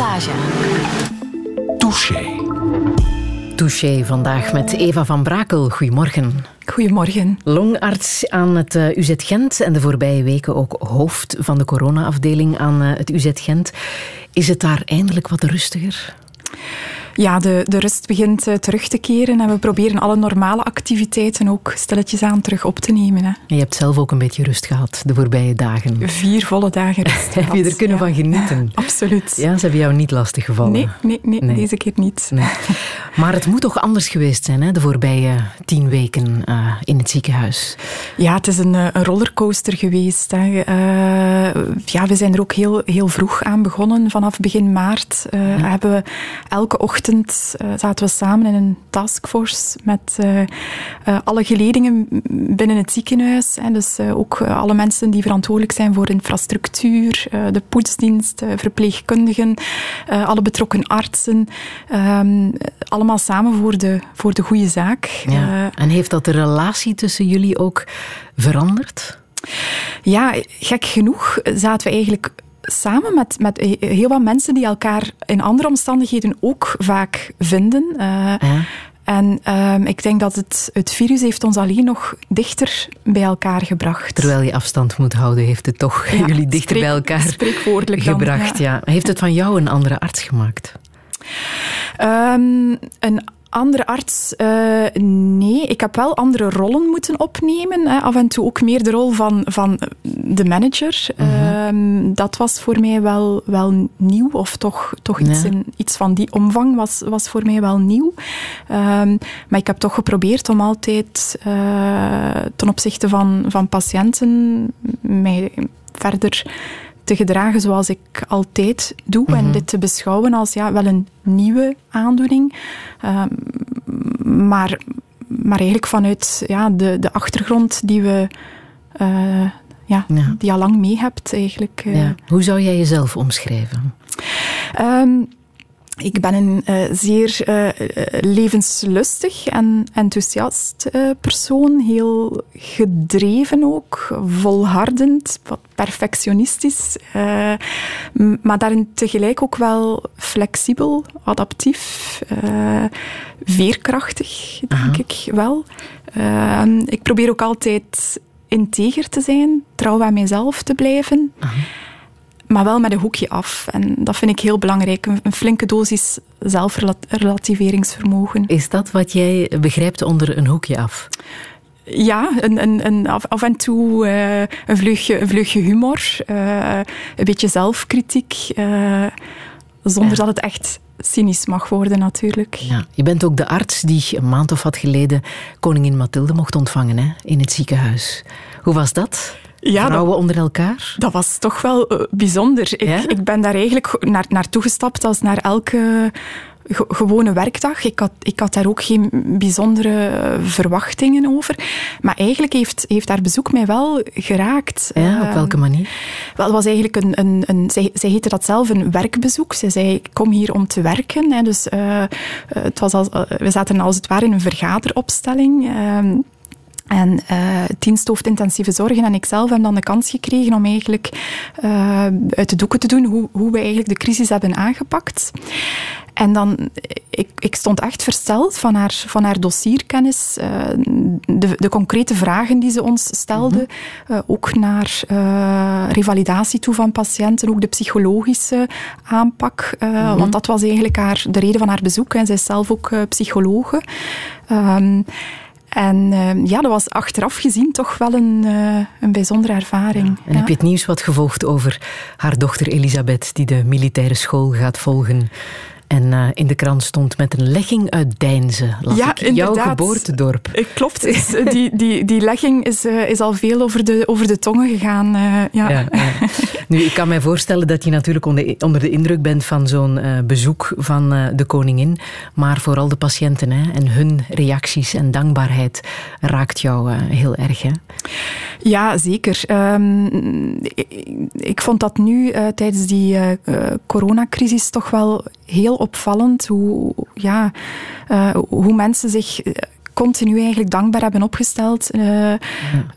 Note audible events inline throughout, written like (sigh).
Passage. Touché. Touché vandaag met Eva van Brakel. Goedemorgen. Goedemorgen. Longarts aan het eh, UZ Gent en de voorbije weken ook hoofd van de corona-afdeling aan eh, het UZ Gent. Is het daar eindelijk wat rustiger? Ja, de, de rust begint uh, terug te keren en we proberen alle normale activiteiten ook stilletjes aan terug op te nemen. Hè. Je hebt zelf ook een beetje rust gehad de voorbije dagen. Vier volle dagen rust (laughs) Heb je er kunnen ja. van genieten? (laughs) Absoluut. Ja, ze hebben jou niet lastig gevallen. Nee, nee, nee, nee. deze keer niet. Nee. Maar het moet toch anders geweest zijn, hè, de voorbije tien weken uh, in het ziekenhuis? Ja, het is een, een rollercoaster geweest. Hè. Uh, ja, we zijn er ook heel, heel vroeg aan begonnen. Vanaf begin maart ja. hebben we elke ochtend zaten we samen in een taskforce met alle geledingen binnen het ziekenhuis. Hè. Dus ook alle mensen die verantwoordelijk zijn voor infrastructuur, de poetsdienst, verpleegkundigen, alle betrokken artsen. Um, allemaal samen voor de, voor de goede zaak. Ja. en heeft dat de relatie tussen jullie ook veranderd? Ja, gek genoeg zaten we eigenlijk samen met, met heel wat mensen die elkaar in andere omstandigheden ook vaak vinden. Uh, ja. En um, ik denk dat het, het virus heeft ons alleen nog dichter bij elkaar gebracht. Terwijl je afstand moet houden, heeft het toch ja, (laughs) jullie dichter spreek, bij elkaar gebracht. Dan, ja. ja. Heeft het van jou een andere arts gemaakt? Um, een andere arts, uh, nee. Ik heb wel andere rollen moeten opnemen. Hè. Af en toe ook meer de rol van, van de manager. -huh. um, dat was voor mij wel, wel nieuw. Of toch, toch iets, ja. in, iets van die omvang was, was voor mij wel nieuw. Um, maar ik heb toch geprobeerd om altijd uh, ten opzichte van, van patiënten mij verder te gedragen zoals ik altijd doe. Mm -hmm. En dit te beschouwen als ja, wel een nieuwe aandoening. Um, maar, maar eigenlijk vanuit ja, de, de achtergrond die we... Uh, ja, ja, die al lang mee hebt eigenlijk. Uh. Ja. Hoe zou jij jezelf omschrijven? Um, ik ben een uh, zeer uh, levenslustig en enthousiast uh, persoon. Heel gedreven ook, volhardend, wat perfectionistisch. maar daarin tegelijk ook wel flexibel, adaptief, veerkrachtig, denk Aha. ik wel. ik probeer ook altijd integer te zijn, trouw aan mijzelf te blijven. Aha maar wel met een hoekje af. En dat vind ik heel belangrijk. Een, een flinke dosis zelfrelativeringsvermogen. Is dat wat jij begrijpt onder een hoekje af? Ja, een, een, een, af, af en toe uh, een, vleugje, een vleugje humor, uh, een beetje zelfkritiek, uh, zonder ja. dat het echt cynisch mag worden natuurlijk. Ja, je bent ook de arts die een maand of wat geleden koningin Mathilde mocht ontvangen hè, in het ziekenhuis. Hoe was dat? Ja, Vrouwen onder elkaar? Dat was toch wel uh, bijzonder. Ik, ja? ik, ben daar eigenlijk naar, naartoe gestapt als naar elke ge gewone werkdag. Ik had, ik had daar ook geen bijzondere verwachtingen over. Maar eigenlijk heeft, heeft haar bezoek mij wel geraakt. Ja, op welke manier? Uh, wel, het was eigenlijk een... een, een zij, zij heette dat zelf een werkbezoek. Ze zei, ik kom hier om te werken. Hè. Dus uh, het was als, we zaten als het ware in een vergaderopstelling... En uh, diensthoofd intensieve zorgen en ikzelf hebben dan de kans gekregen om eigenlijk uh, uit de doeken te doen hoe, hoe we eigenlijk de crisis hebben aangepakt. En dan, ik, ik stond echt versteld van haar, van haar dossierkennis, uh, de, de concrete vragen die ze ons stelde, mm -hmm. ook naar revalidatie toe van patiënten, ook de psychologische aanpak, mm -hmm. want dat was eigenlijk haar, de reden van haar bezoek. En zij is zelf ook psychologe. Um, en uh, ja, dat was achteraf gezien toch wel een, uh, een bijzondere ervaring. Ja. En ja. heb je het nieuws wat gevolgd over haar dochter Elisabeth, die de militaire school gaat volgen? En uh, in de krant stond met een legging uit Deinze. Ja, ik. Jouw geboortedorp. Klopt. Is, (laughs) die, die, die legging is, is al veel over de, over de tongen gegaan. Ja. Ja, ja. (laughs) Nu, ik kan mij voorstellen dat je natuurlijk onder, onder de indruk bent van zo'n bezoek van de koningin. Maar vooral de patiënten hè, en hun reacties en dankbaarheid raakt jou heel erg. Hè? Ja, zeker. Um, ik, ik, vond dat nu tijdens die coronacrisis toch wel heel opvallend hoe, ja, hoe mensen zich continu eigenlijk dankbaar hebben opgesteld. Ja.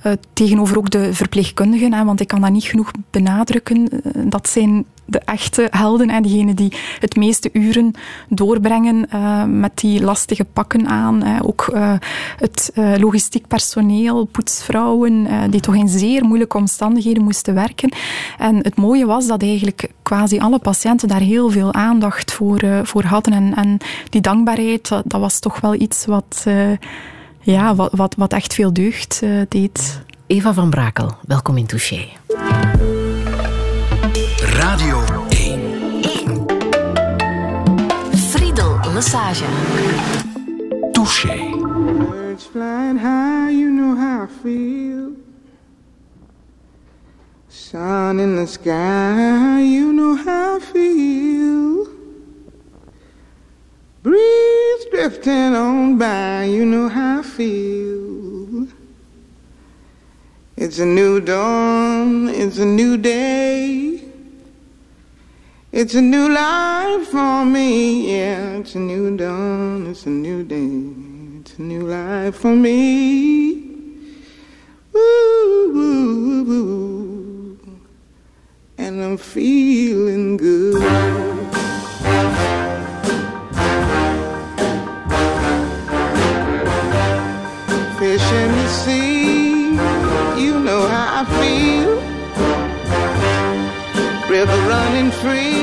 uh, tegenover ook de verpleegkundigen. Hè, want ik kan dat niet genoeg benadrukken. Dat zijn de echte helden. En diegenen die het meeste uren doorbrengen uh, met die lastige pakken aan. Ook uh, het logistiek personeel, poetsvrouwen, die toch in zeer moeilijke omstandigheden moesten werken. En het mooie was dat eigenlijk quasi alle patiënten daar heel veel aandacht voor, voor hadden. En, en die dankbaarheid, dat, dat, was toch wel iets wat, ja, wat, wat, wat echt veel deugd deed. Eva van Brakel, welkom in Touché. Radio 1. 1. Friedel Massage. Touché. Birds flying high, you know how I feel. Sun in the sky, you know how I feel. Breeze drifting on by, you know how I feel. It's a new dawn, it's a new day. It's a new life for me, yeah. It's a new dawn, it's a new day. It's a new life for me. Ooh, and I'm feeling good. Fish in the sea, you know how I feel. River running free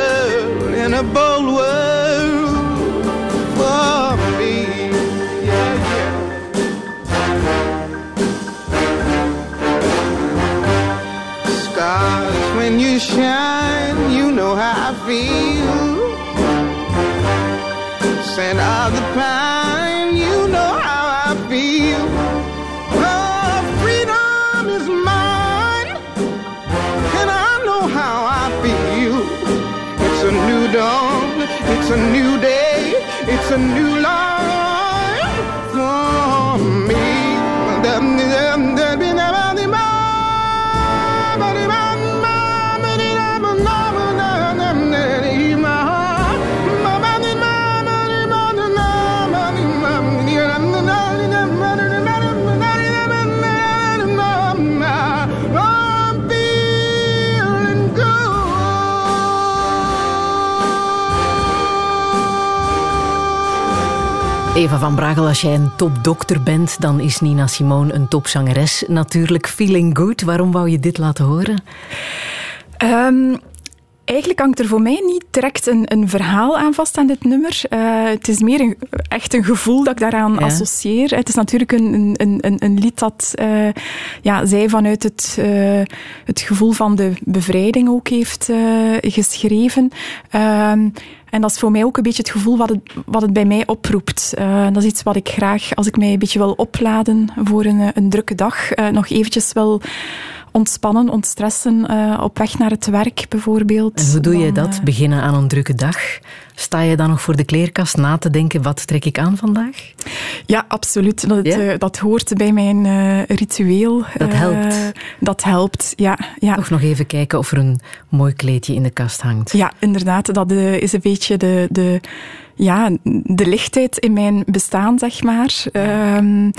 a bold world for me. Yeah. Stars, when you shine, you know how I feel scent of a new Eva van Bragel, als jij een topdokter bent, dan is Nina Simone een topzangeres. Natuurlijk Feeling Good. Waarom wou je dit laten horen? Um, eigenlijk hangt er voor mij niet direct een, een verhaal aan vast aan dit nummer. Uh, het is meer een, echt een gevoel dat ik daaraan associeer. Het is natuurlijk een, een, een, een lied dat uh, ja, zij vanuit het, uh, het gevoel van de bevrijding ook heeft geschreven. En dat is voor mij ook een beetje het gevoel wat het, wat het bij mij oproept. Uh, dat is iets wat ik graag, als ik mij een beetje wil opladen voor een, een drukke dag, uh, nog eventjes wil ontspannen, ontstressen, uh, op weg naar het werk bijvoorbeeld. En hoe doe je dat? Beginnen aan een drukke dag? Sta je dan nog voor de kleerkast na te denken, wat trek ik aan vandaag? Ja, absoluut. Dat, ja? dat hoort bij mijn ritueel. Dat helpt? dat helpt, ja, ja. Toch nog even kijken of er een mooi kleedje in de kast hangt. Ja, inderdaad. Dat is een beetje beetje de, de, ja, de lichtheid in mijn bestaan, zeg maar. Um,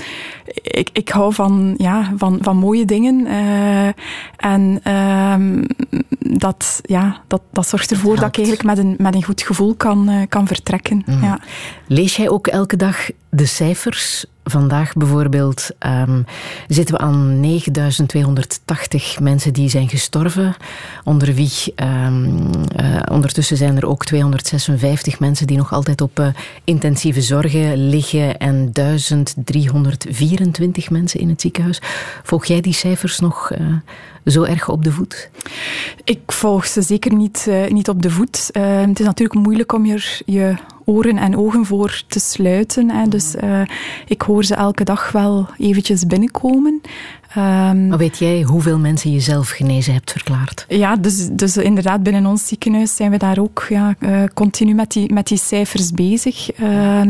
ik, ik hou van, ja, van, van mooie dingen. Uh, en um, dat, ja, dat, dat zorgt ervoor dat, ik eigenlijk met een, met een goed gevoel kan, uh, kan vertrekken. Mm. Ja. Lees jij ook elke dag de cijfers vandaag bijvoorbeeld um, zitten we aan 9280 mensen die zijn gestorven. Onder wie um, uh, ondertussen zijn er ook 256 mensen die nog altijd op uh, intensieve zorgen liggen en 1324 mensen in het ziekenhuis. Volg jij die cijfers nog uh, zo erg op de voet? Ik volg ze zeker niet, niet op de voet. het is natuurlijk moeilijk om je, je oren en ogen voor te sluiten. Hè. Dus uh, ik hoor ze elke dag wel eventjes binnenkomen. Um, maar weet jij hoeveel mensen je zelf genezen hebt verklaard? Ja, dus, dus inderdaad, binnen ons ziekenhuis zijn we daar ook ja, uh, continu met die, met die cijfers bezig. Uh,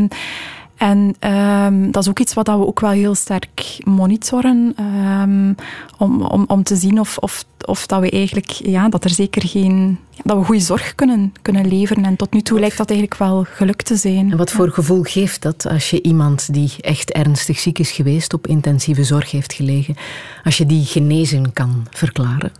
en um, dat is ook iets wat we ook wel heel sterk monitoren. Um, om, om, om te zien of, of, of dat we eigenlijk, ja, dat er zeker geen, dat we goede zorg kunnen, kunnen leveren. En tot nu toe lijkt dat eigenlijk wel gelukt te zijn. En wat voor gevoel geeft dat als je iemand die echt ernstig ziek is geweest, op intensieve zorg heeft gelegen, als je die genezen kan verklaren?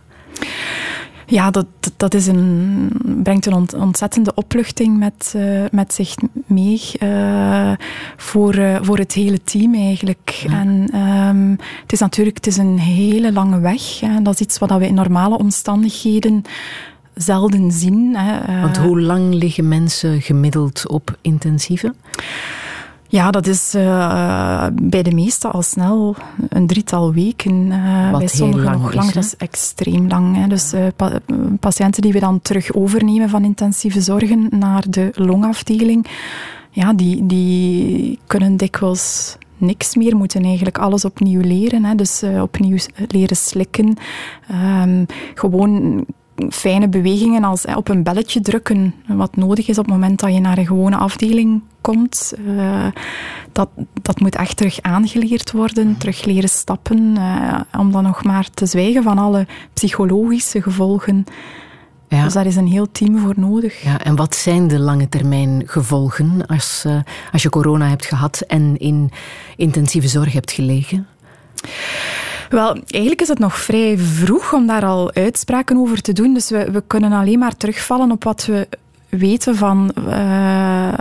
Ja, dat, dat is een, brengt een ontzettende opluchting met, uh, met zich mee uh, voor, uh, voor het hele team eigenlijk. Ja. En um, het is natuurlijk het is een hele lange weg. Hè. Dat is iets wat we in normale omstandigheden zelden zien. Hè. Want hoe lang liggen mensen gemiddeld op intensieve? Ja, dat is uh, bij de meesten al snel een drietal weken. Uh, bij sommigen lang nog is, langer. Dat is extreem lang. Hè. Dus uh, pa patiënten die we dan terug overnemen van intensieve zorgen naar de longafdeling, ja, die, die kunnen dikwijls niks meer, moeten eigenlijk alles opnieuw leren. Hè. Dus opnieuw leren slikken. Um, gewoon fijne bewegingen als op een belletje drukken, wat nodig is op het moment dat je naar een gewone afdeling komt. Uh, dat, dat moet echt terug aangeleerd worden, terug leren stappen, uh, om dan nog maar te zwijgen van alle psychologische gevolgen. Ja. Dus daar is een heel team voor nodig. Ja, en wat zijn de lange termijn gevolgen als, uh, als je corona hebt gehad en in intensieve zorg hebt gelegen? Wel, eigenlijk is het nog vrij vroeg om daar al uitspraken over te doen. Dus we, we kunnen alleen maar terugvallen op wat we weten van uh,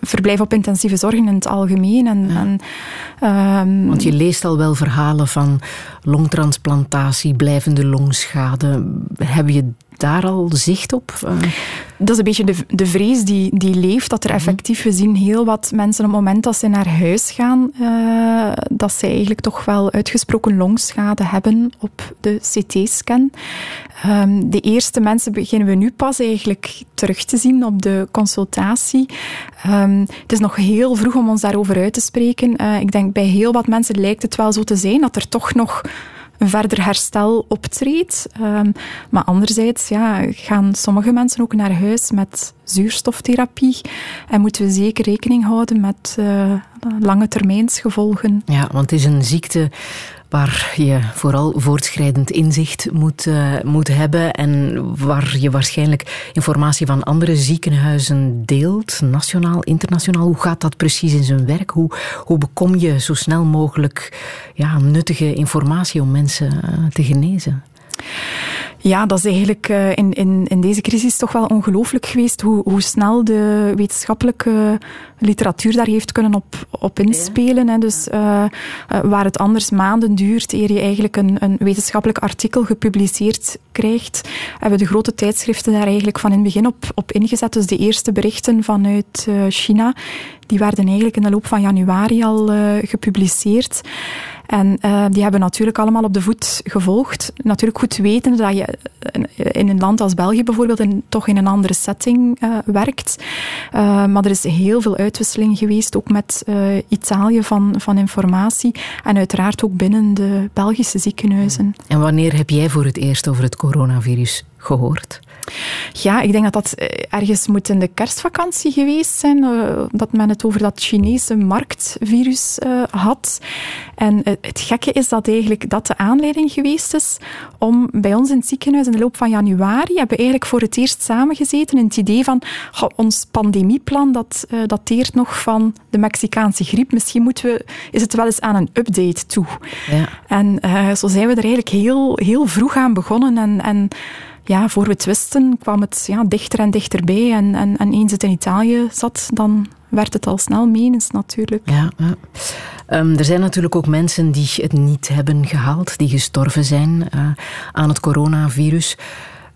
verblijf op intensieve zorg in het algemeen. En, Ja. en, um, Want je leest al wel verhalen van longtransplantatie, blijvende longschade. Heb je daar al zicht op? Uh, dat is een beetje de, de vrees die, die leeft, dat er effectief, we zien heel wat mensen op het moment dat ze naar huis gaan, uh, dat ze eigenlijk toch wel uitgesproken longschade hebben op de CT-scan. Um, de eerste mensen beginnen we nu pas eigenlijk terug te zien op de consultatie. Um, het is nog heel vroeg om ons daarover uit te spreken. Uh, ik denk bij heel wat mensen lijkt het wel zo te zijn dat er toch nog verder herstel optreedt. Um, maar anderzijds ja, gaan sommige mensen ook naar huis met zuurstoftherapie. En moeten we zeker rekening houden met uh, lange termijnsgevolgen. Ja, want het is een ziekte waar je vooral voortschrijdend inzicht moet, uh, moet hebben en waar je waarschijnlijk informatie van andere ziekenhuizen deelt, nationaal, internationaal. Hoe gaat dat precies in zijn werk? Hoe, hoe bekom je zo snel mogelijk ja, nuttige informatie om mensen uh, te genezen? Ja, dat is eigenlijk uh, in, in, in deze crisis toch wel ongelooflijk geweest hoe, hoe snel de wetenschappelijke literatuur daar heeft kunnen op, op inspelen. Hè. Dus uh, uh, waar het anders maanden duurt eer je eigenlijk een, een wetenschappelijk artikel gepubliceerd krijgt, hebben de grote tijdschriften daar eigenlijk van in het begin op, op ingezet. Dus de eerste berichten vanuit China, die werden eigenlijk in de loop van januari al gepubliceerd. En uh, die hebben natuurlijk allemaal op de voet gevolgd. Natuurlijk goed weten dat je in een land als België bijvoorbeeld in, toch in een andere setting uh, werkt. Maar er is heel veel uitwisseling geweest, ook met Italië van, van informatie. En uiteraard ook binnen de Belgische ziekenhuizen. En wanneer heb jij voor het eerst over het coronavirus gehoord? Ja, ik denk dat dat ergens moet in de kerstvakantie geweest zijn. Uh, dat men het over dat Chinese marktvirus uh, had. En uh, het gekke is dat eigenlijk dat de aanleiding geweest is om bij ons in het ziekenhuis in de loop van januari hebben we eigenlijk voor het eerst samengezeten in het idee van oh, ons pandemieplan dat dateert nog van de Mexicaanse griep. Misschien moeten we, is het wel eens aan een update toe. Ja. En zo zijn we er eigenlijk heel, heel vroeg aan begonnen en, en ja, voor we het wisten kwam het ja, dichter en dichterbij. En, en, en eens het in Italië zat, dan werd het al snel menens natuurlijk. Ja, ja. Ehm, er zijn natuurlijk ook mensen die het niet hebben gehaald, die gestorven zijn uh, aan het coronavirus.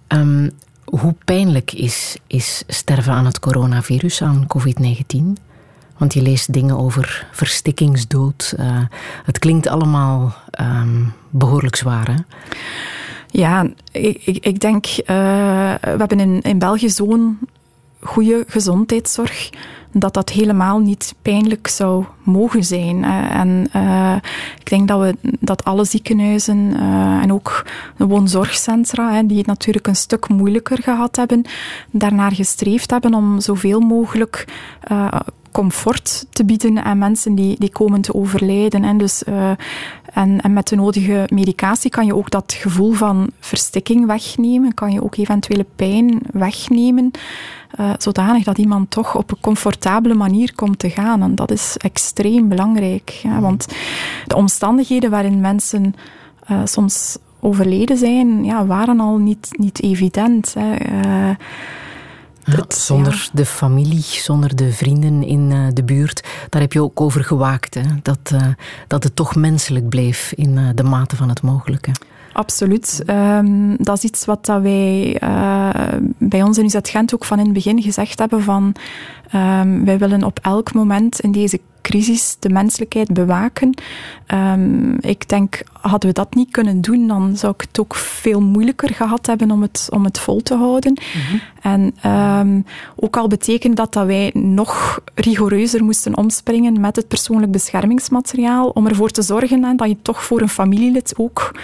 Um, hoe pijnlijk is, is sterven aan het coronavirus, aan COVID-19? Want je leest dingen over verstikkingsdood. Uh, het klinkt allemaal um, behoorlijk zwaar, hè? Ja, ik, ik, ik denk, uh, we hebben in, in België zo'n goede gezondheidszorg dat dat helemaal niet pijnlijk zou mogen zijn. En uh, ik denk dat, we, dat alle ziekenhuizen uh, en ook de woonzorgcentra, die het natuurlijk een stuk moeilijker gehad hebben, daarnaar gestreefd hebben om zoveel mogelijk uh, comfort te bieden aan mensen die, die komen te overlijden. En, dus, uh, en, en met de nodige medicatie kan je ook dat gevoel van verstikking wegnemen, kan je ook eventuele pijn wegnemen. Uh, zodanig dat iemand toch op een comfortabele manier komt te gaan. En dat is extreem belangrijk. Ja, want de omstandigheden waarin mensen uh, soms overleden zijn, ja, waren al niet, niet evident. Hè. Zonder ja. de familie, zonder de vrienden in uh, de buurt. Daar heb je ook over gewaakt. Hè? Dat, uh, dat het toch menselijk bleef in uh, de mate van het mogelijke. Absoluut. Um, dat is iets wat dat wij bij ons in UZ Gent ook van in het begin gezegd hebben van um, wij willen op elk moment in deze crisis de menselijkheid bewaken. Um, ik denk, hadden we dat niet kunnen doen, dan zou ik het ook veel moeilijker gehad hebben om het, om het vol te houden. Mm-hmm. En um, ook al betekent dat dat wij nog rigoureuzer moesten omspringen met het persoonlijk beschermingsmateriaal, om ervoor te zorgen hè, dat je toch voor een familielid ook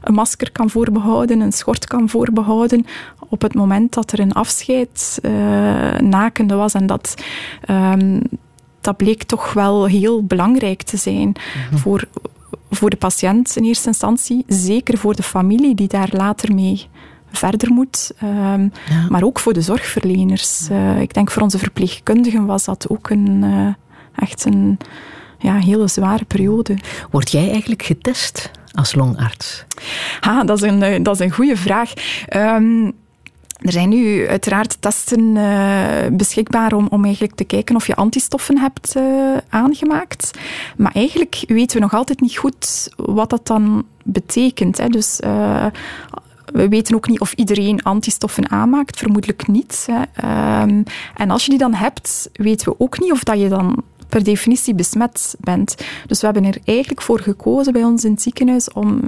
een masker kan voorbehouden, een schort kan voorbehouden, op het moment dat er een afscheid uh, nakende was en dat um, dat bleek toch wel heel belangrijk te zijn mm-hmm. voor, voor de patiënt in eerste instantie. Zeker voor de familie die daar later mee verder moet. Um, ja. Maar ook voor de zorgverleners. Uh, ik denk voor onze verpleegkundigen was dat ook een, uh, echt een ja, hele zware periode. Word jij eigenlijk getest als longarts? Ha, dat is een, eh, dat is een goede vraag. Um, er zijn nu uiteraard testen uh, beschikbaar om, om eigenlijk te kijken of je antistoffen hebt uh, aangemaakt. Maar eigenlijk weten we nog altijd niet goed wat dat dan betekent. Hè. Dus uh, we weten ook niet of iedereen antistoffen aanmaakt, vermoedelijk niet. Hè. Um, en als je die dan hebt, weten we ook niet of dat je dan per definitie besmet bent. Dus we hebben er eigenlijk voor gekozen bij ons in het ziekenhuis om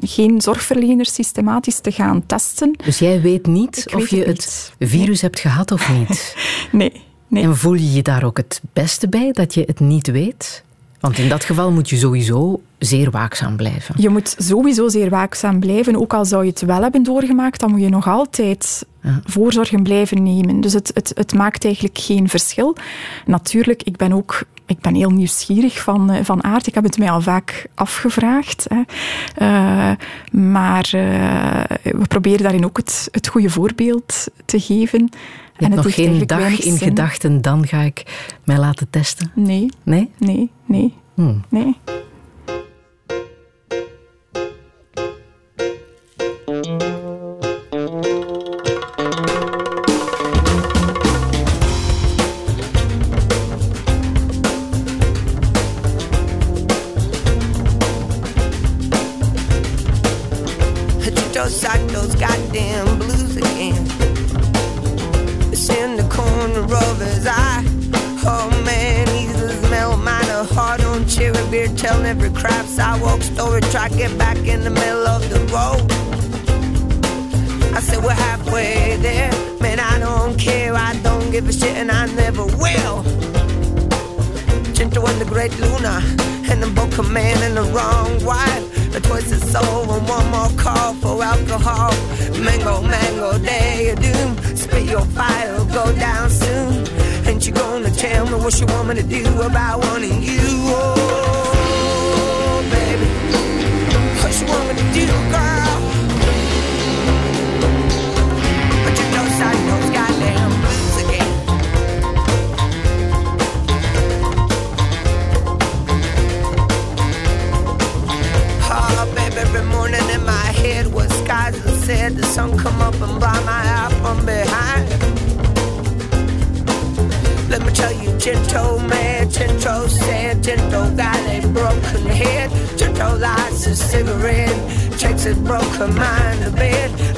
geen zorgverleners systematisch te gaan testen. Dus jij weet niet Ik of weet je het, het virus hebt gehad of niet? (laughs) nee, nee. En voel je je daar ook het beste bij dat je het niet weet? Want in dat geval moet je sowieso zeer waakzaam blijven. Je moet sowieso zeer waakzaam blijven. Ook al zou je het wel hebben doorgemaakt, dan moet je nog altijd ja. voorzorgen blijven nemen. Dus het, het, het maakt eigenlijk geen verschil. Natuurlijk, ik ben ook ik ben heel nieuwsgierig van, uh, van aard. Ik heb het mij al vaak afgevraagd. Hè. Uh, maar uh, we proberen daarin ook het, het goede voorbeeld te geven. Je en hebt nog geen dag in gedachten, dan ga ik mij laten testen? Nee. Nee? Nee, nee. Hmm. nee. The Man and the Wrong Wife a twisted soul and one more call for alcohol. Mango, mango, day of doom. Spit your fire, go down soon. Ain't you gonna tell me what you want me to do about wanting you? Oh, baby, what you want me to do, girl? Head was skies that said the sun come up and blind my eye from behind. Let me tell you, Gento man, Gento said, Gento got a broken head. Gento lights a cigarette, takes his broken mind to bed.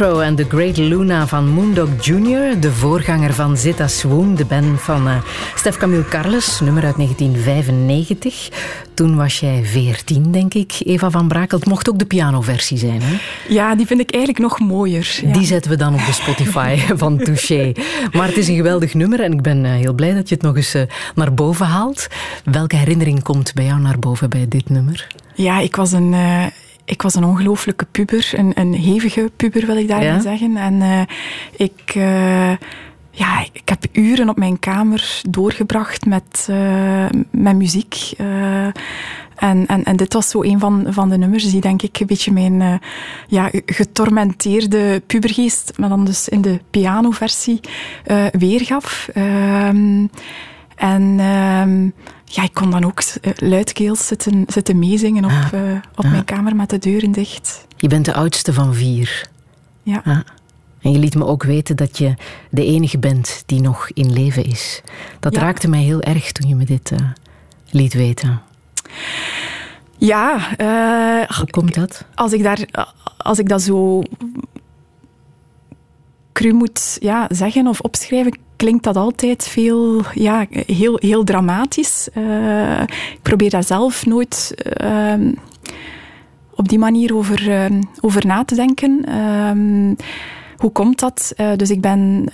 Gentro en The Great Luna van Moondog Jr., de voorganger van Zeta Swoon, de band van eh Stef Camille Carles, nummer uit 1995. Toen was jij 14, denk ik, Eva van Brakel. Het mocht ook de pianoversie zijn, hè? Ja, die vind ik eigenlijk nog mooier. Ja. Die zetten we dan op de Spotify (laughs) van Touché. Maar het is een geweldig nummer en ik ben eh, heel blij dat je het nog eens eh, naar boven haalt. Welke herinnering komt bij jou naar boven bij dit nummer? Ja, ik was een, ik was een ongelooflijke puber. Een, een hevige puber, wil ik Ja? zeggen. En eh, ik, eh, ja, ik heb uren op mijn kamer doorgebracht met, eh, met muziek. en, en, en dit was zo een van, van de nummers die denk ik een beetje mijn ja, getormenteerde pubergeest, maar dan dus in de pianoversie, weergaf. Ehm, en ehm, ja, ik kon dan ook eh, luidkeels zitten, zitten meezingen op, Ah, eh, op ah. mijn kamer met de deuren dicht. Je bent de oudste van vier. Ja. Ah. En je liet me ook weten dat je de enige bent die nog in leven is. Dat Ja. raakte mij heel erg toen je me dit eh, liet weten. Ja, Hoe komt dat? als, ik daar, als ik dat zo cru moet ja, zeggen of opschrijven, klinkt dat altijd veel, ja, heel, heel dramatisch. Eh, ik probeer daar zelf nooit ehm, op die manier over, ehm, over na te denken. Ehm, hoe komt dat? Eh, dus ik ben,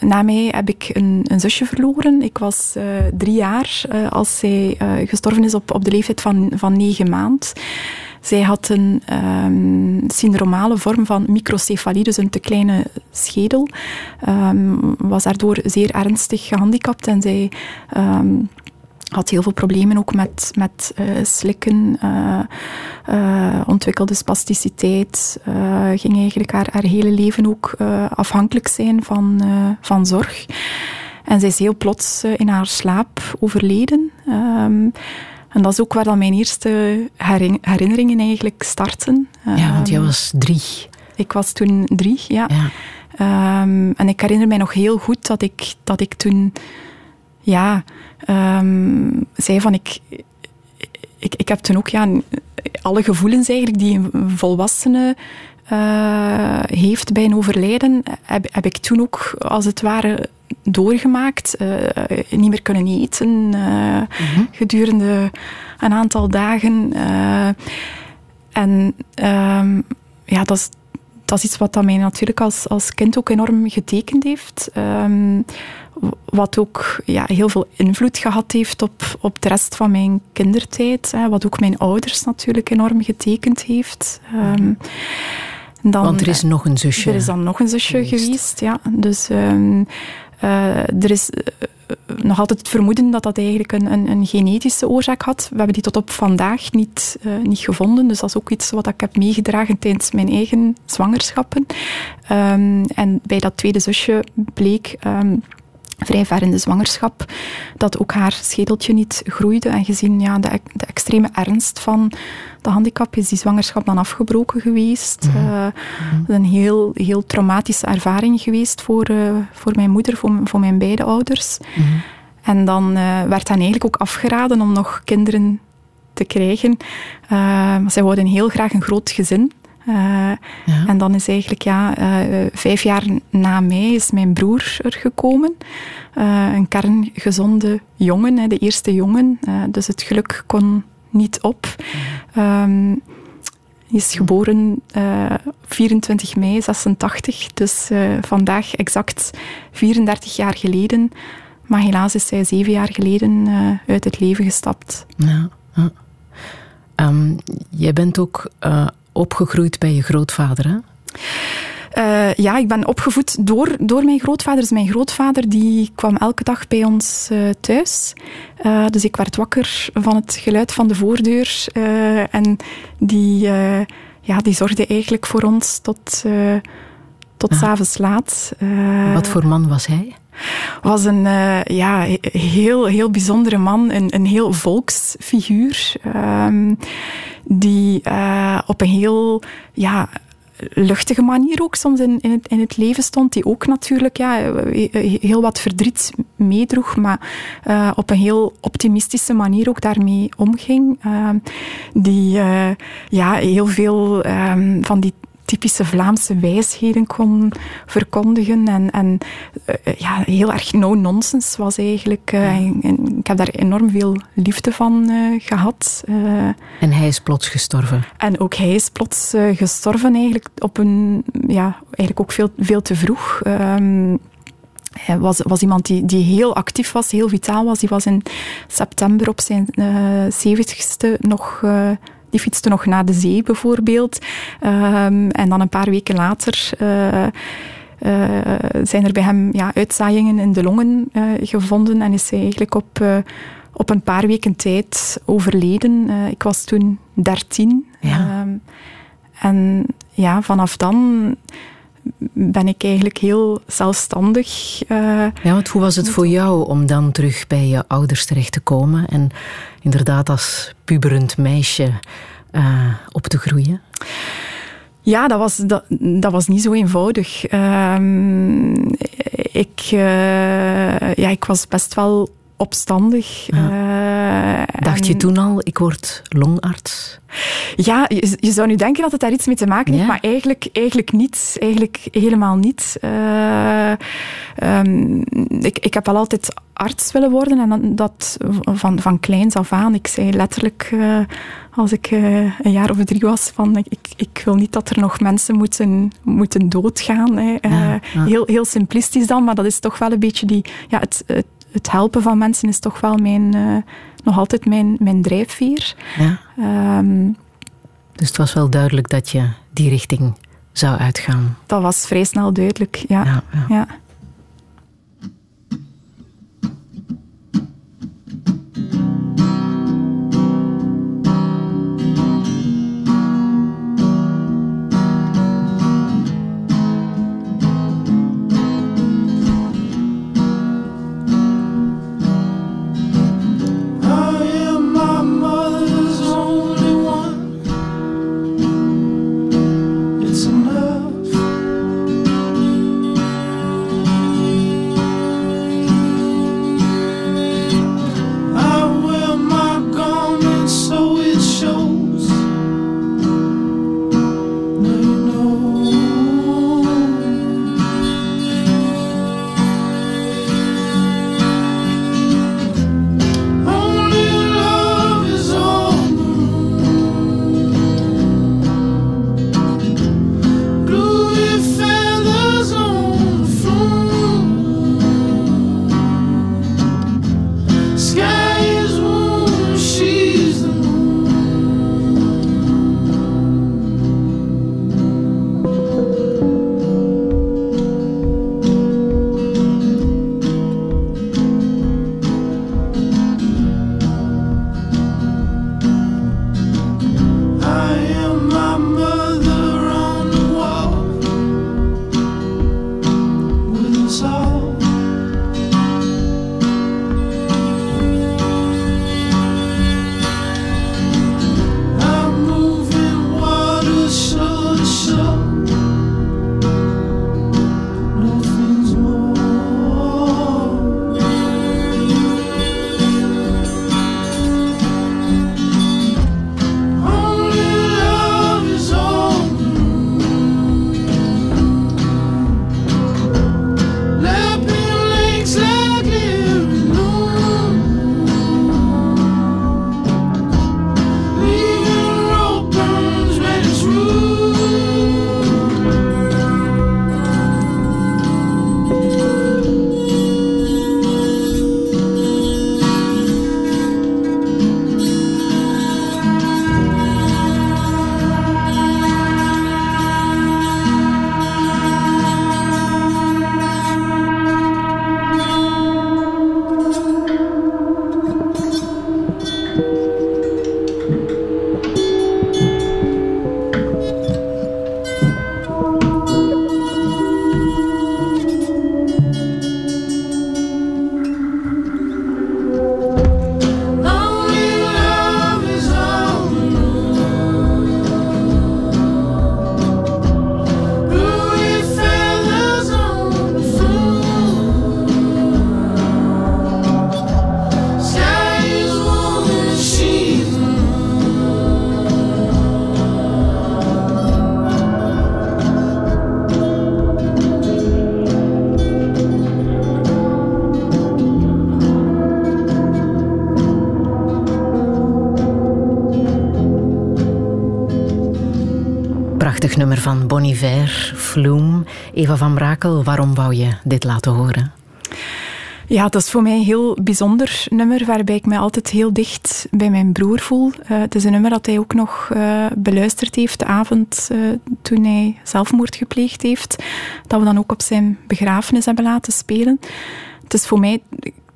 na mij heb ik een, een zusje verloren. Ik was eh, drie jaar als zij gestorven is op, op de leeftijd van, van negen maand. Zij had een ehm, syndromale vorm van microcefalie, dus een te kleine schedel. Ehm, was daardoor zeer ernstig gehandicapt en zij ehm, had heel veel problemen ook met, met eh, slikken, eh, ontwikkelde spasticiteit, ging eigenlijk haar, haar hele leven ook afhankelijk zijn van, van zorg. En zij is heel plots in haar slaap overleden. En dat is ook waar dan mijn eerste herin- herinneringen eigenlijk starten. Ja, want jij Ehm, was drie. Ik was toen drie, ja. Ja. Ehm, en ik herinner mij nog heel goed dat ik, dat ik toen ja, ehm, zei van ik, ik, ik heb toen ook ja, alle gevoelens eigenlijk die een volwassene eh, heeft bij een overlijden, heb, heb ik toen ook als het ware doorgemaakt. Eh, niet meer kunnen eten eh, gedurende een aantal dagen. eh, en ehm, ja, dat is, dat is iets wat dat mij natuurlijk als, als kind ook enorm getekend heeft. Ehm, wat ook ja, heel veel invloed gehad heeft op, op de rest van mijn kindertijd. Hè, wat ook mijn ouders natuurlijk enorm getekend heeft. Ehm, dan, Want er is nog een zusje. er is dan nog een zusje geweest. geweest, ja. Dus ehm, eh, er is eh, nog altijd het vermoeden dat dat eigenlijk een, een, een genetische oorzaak had. We hebben die tot op vandaag niet, eh, niet gevonden. Dus dat is ook iets wat ik heb meegedragen tijdens mijn eigen zwangerschappen. Ehm, en bij dat tweede zusje bleek... ehm, vrij ver in de zwangerschap, dat ook haar schedeltje niet groeide. En gezien ja, de, de extreme ernst van de handicap is die zwangerschap dan afgebroken geweest. Dat is een heel, heel traumatische ervaring geweest voor, eh, voor mijn moeder, voor, voor mijn beide ouders. En dan eh, werd hen eigenlijk ook afgeraden om nog kinderen te krijgen. Zij wilden heel graag een groot gezin. Eh, Ja. En dan is eigenlijk, ja, eh, vijf jaar na mij is mijn broer er gekomen. Eh, een kerngezonde jongen, hè, de eerste jongen. Eh, dus het geluk kon niet op. Hij is geboren uh, 24 mei 86, dus vandaag exact 34 jaar geleden. Maar helaas is hij zeven jaar geleden uit het leven gestapt. Ja, ja. Um, jij bent ook opgegroeid bij je grootvader, hè? Uh, ja, ik ben opgevoed door, door mijn grootvader. Dus mijn grootvader die kwam elke dag bij ons uh, thuis. Uh, dus ik werd wakker van het geluid van de voordeur. en die, ja, die zorgde eigenlijk voor ons tot, tot ah. s'avonds laat. Wat voor man was hij? Was een ja, heel, heel bijzondere man, een, een heel volksfiguur, um, die op een heel ja, luchtige manier ook soms in, in, het, in het leven stond, die ook natuurlijk ja, heel wat verdriet meedroeg, maar uh, op een heel optimistische manier ook daarmee omging. Uh, die ja, heel veel um, van die typische Vlaamse wijsheden kon verkondigen. En, en uh, ja, heel erg no-nonsense was eigenlijk. Uh, en, ik heb daar enorm veel liefde van uh, gehad. en hij is plots gestorven. En ook hij is plots gestorven eigenlijk op een... Ja, eigenlijk ook veel, veel te vroeg. Um, hij was, was iemand die, die heel actief was, heel vitaal was. Die was in september op zijn zeventigste nog die fietste nog naar de zee bijvoorbeeld. Um, en dan een paar weken later uh, uh, zijn er bij hem ja, uitzaaiingen in de longen uh, gevonden en is hij eigenlijk op, op een paar weken tijd overleden. ik was toen dertien. Ja. Um, en ja, vanaf dan ben ik eigenlijk heel zelfstandig. Uh, ja, want hoe was het voor jou om dan terug bij je ouders terecht te komen en inderdaad als puberend meisje uh, op te groeien? Ja, dat was, dat, dat was niet zo eenvoudig. Um, ik, uh, ja, ik was best wel opstandig. Ja. Dacht je toen al, ik word longarts? Ja, je, je, zou nu denken dat het daar iets mee te maken heeft, maar eigenlijk, eigenlijk niet. Eigenlijk helemaal niet. Uh, um, ik, ik heb wel altijd arts willen worden en dat van, van kleins af aan. Ik zei letterlijk, uh, als ik uh, een jaar of drie was, van ik, ik wil niet dat er nog mensen moeten, moeten doodgaan. Hè. Ja, ja. Heel, heel simplistisch dan, maar dat is toch wel een beetje die, ja, het, het, het helpen van mensen is toch wel mijn nog altijd mijn, mijn drijfveer. Ja. Um, dus het was wel duidelijk dat je die richting zou uitgaan. Dat was vrij snel duidelijk, ja. ja, ja. Van Bon Iver, Vloem. Eva van Brakel, waarom wou je dit laten horen? Ja, dat is voor mij een heel bijzonder nummer, waarbij ik mij altijd heel dicht bij mijn broer voel. Uh, het is een nummer dat hij ook nog uh, beluisterd heeft de avond uh, toen hij zelfmoord gepleegd heeft. Dat we dan ook op zijn begrafenis hebben laten spelen. Het is voor mij,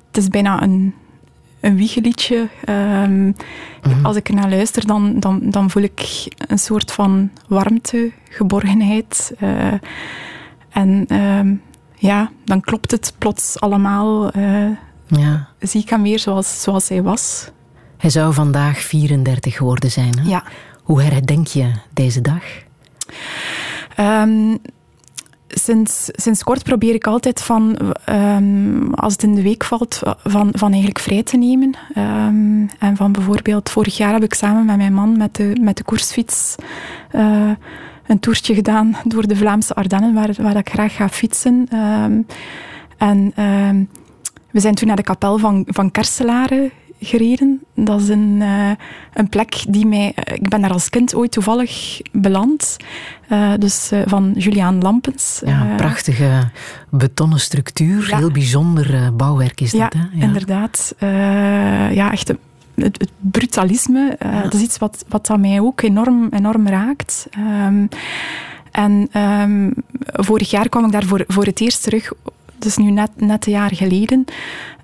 het is bijna een, een wiegeliedje. Um, mm -hmm. Als ik naar luister, dan, dan, dan voel ik een soort van warmte, geborgenheid. en... Um, ja, dan klopt het plots allemaal. Uh, ja. Zie ik hem weer zoals, zoals hij was. Hij zou vandaag 34 geworden zijn. Hè? Ja. Hoe herdenk je deze dag? Um, sinds, sinds kort probeer ik altijd van, um, als het in de week valt, van, van eigenlijk vrij te nemen. Um, en van bijvoorbeeld, vorig jaar heb ik samen met mijn man met de, met de koersfiets uh, een toertje gedaan door de Vlaamse Ardennen, waar, waar ik graag ga fietsen. Um, en we zijn toen naar de kapel van, van Kerselaren gereden. Dat is een, uh, een plek die mij... Ik ben daar als kind ooit toevallig beland. Uh, dus uh, van Juliaan Lampens. Ja, prachtige betonnen structuur. Ja. Heel bijzonder bouwwerk is ja, dat, hè? Ja, inderdaad. ja, echt een het, het brutalisme, ja. dat is iets wat, wat dat mij ook enorm, enorm raakt. Um, en um, vorig jaar kwam ik daar voor, voor het eerst terug. Is nu net, net een jaar geleden.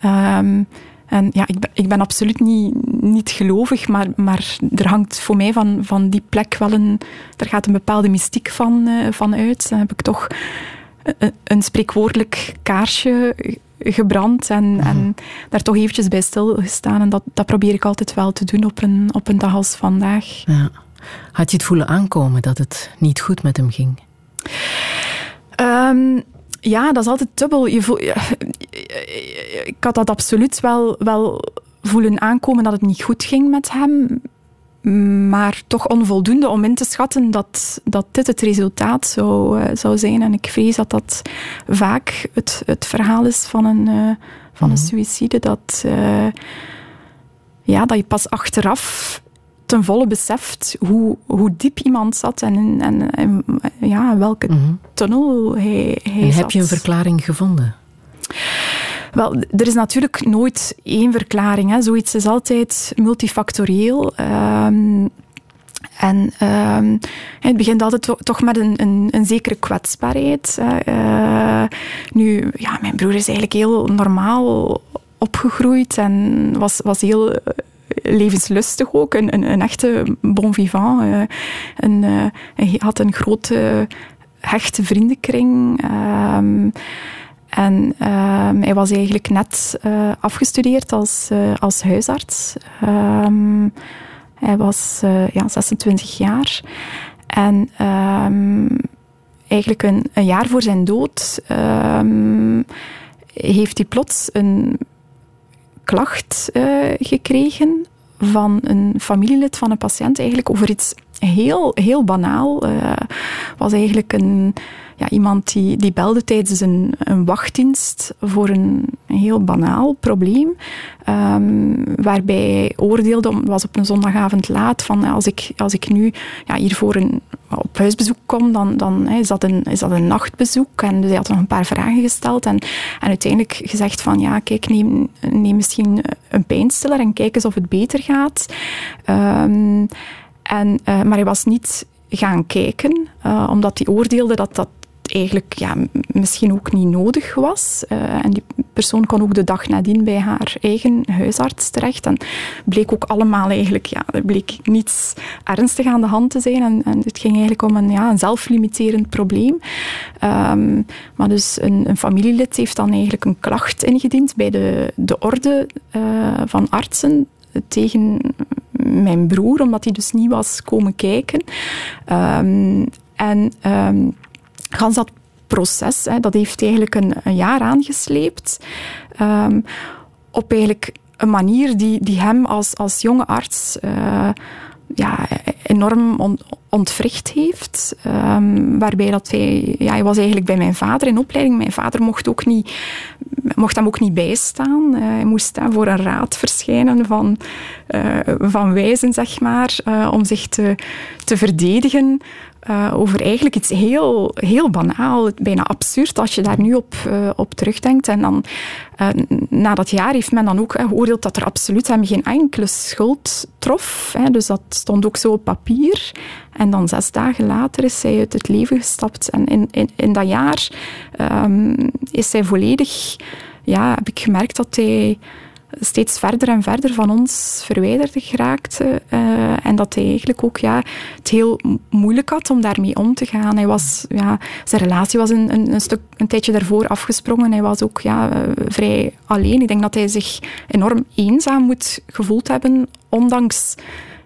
Um, en ja, ik ben, ik ben absoluut niet, niet gelovig, maar, maar er hangt voor mij van, van die plek wel een... Er gaat een bepaalde mystiek van, uh, van uit. Dan heb ik toch een, een spreekwoordelijk kaarsje gebrand en, mm -hmm. en daar toch eventjes bij stilgestaan. En dat, dat probeer ik altijd wel te doen op een, op een dag als vandaag. Ja. Had je het voelen aankomen dat het niet goed met hem ging? Um, ja, dat is altijd dubbel. Je voel, ik had dat absoluut wel, wel voelen aankomen dat het niet goed ging met hem maar toch onvoldoende om in te schatten dat, dat dit het resultaat zou, uh, zou zijn. En ik vrees dat dat vaak het, het verhaal is van een, uh, van een suïcide. Dat, uh, ja, dat je pas achteraf ten volle beseft hoe, hoe diep iemand zat en, en, en ja, welke mm -hmm. tunnel hij, hij en zat. heb je een verklaring gevonden? Wel, er is natuurlijk nooit één verklaring. Hè. Zoiets is altijd multifactorieel. Um, en um, het begint altijd to toch met een, een, een zekere kwetsbaarheid. Uh, nu, ja, mijn broer is eigenlijk heel normaal opgegroeid en was, was heel levenslustig ook. Een, een, een echte bon vivant. Uh, hij had een grote, hechte vriendenkring. Um, en um, hij was eigenlijk net uh, afgestudeerd als, uh, als huisarts. Um, hij was uh, ja, 26 jaar. En um, eigenlijk een, een, jaar voor zijn dood heeft hij plots een klacht gekregen van een familielid van een patiënt eigenlijk over iets heel, heel banaal. was eigenlijk een ja, iemand die, die belde tijdens een, een wachtdienst voor een, heel banaal probleem. Um, waarbij hij oordeelde, het was op een zondagavond laat, van als ik, als ik nu ja, hier voor een, op huisbezoek kom, dan, dan is, dat een, is dat een nachtbezoek. En dus hij had nog een paar vragen gesteld en, en uiteindelijk gezegd van ja, kijk, neem, neem misschien een pijnstiller en kijk eens of het beter gaat. Um, en, uh, maar hij was niet gaan kijken, uh, omdat hij oordeelde dat dat eigenlijk ja, misschien ook niet nodig was. Uh, en die persoon kon ook de dag nadien bij haar eigen huisarts terecht. En bleek ook allemaal eigenlijk, ja, er bleek niets ernstig aan de hand te zijn. En, en het ging eigenlijk om een, ja, een zelflimiterend probleem. Um, maar dus een, familielid heeft dan eigenlijk een klacht ingediend bij de, de orde uh, van artsen tegen mijn broer, omdat hij dus niet was komen kijken. Um, en um, gans dat proces, hè, dat heeft eigenlijk een, een jaar aangesleept. Um, op eigenlijk een manier die, die hem als, als jonge arts uh, ja, enorm on, ontwricht heeft. Um, waarbij dat hij, ja, hij was eigenlijk bij mijn vader in opleiding. Mijn vader mocht, ook niet, mocht hem ook niet bijstaan. Uh, hij moest uh, voor een raad verschijnen van, uh, van wijzen, zeg maar, om zich te, te verdedigen uh, over eigenlijk iets heel, heel banaal, bijna absurd, als je daar nu op, uh, op terugdenkt. En dan, uh, na dat jaar heeft men dan ook geoordeeld dat er absoluut geen enkele schuld trof. Hè. Dus dat stond ook zo op papier. En dan zes dagen later is zij uit het leven gestapt. En in, in, dat jaar um, is zij volledig... Ja, heb ik gemerkt dat hij steeds verder en verder van ons verwijderd geraakte. Uh, en dat hij eigenlijk ook ja, het heel moeilijk had om daarmee om te gaan. Hij was, ja, zijn relatie was een, een, stuk, een tijdje daarvoor afgesprongen. Hij was ook ja, uh, vrij alleen. Ik denk dat hij zich enorm eenzaam moet gevoeld hebben, ondanks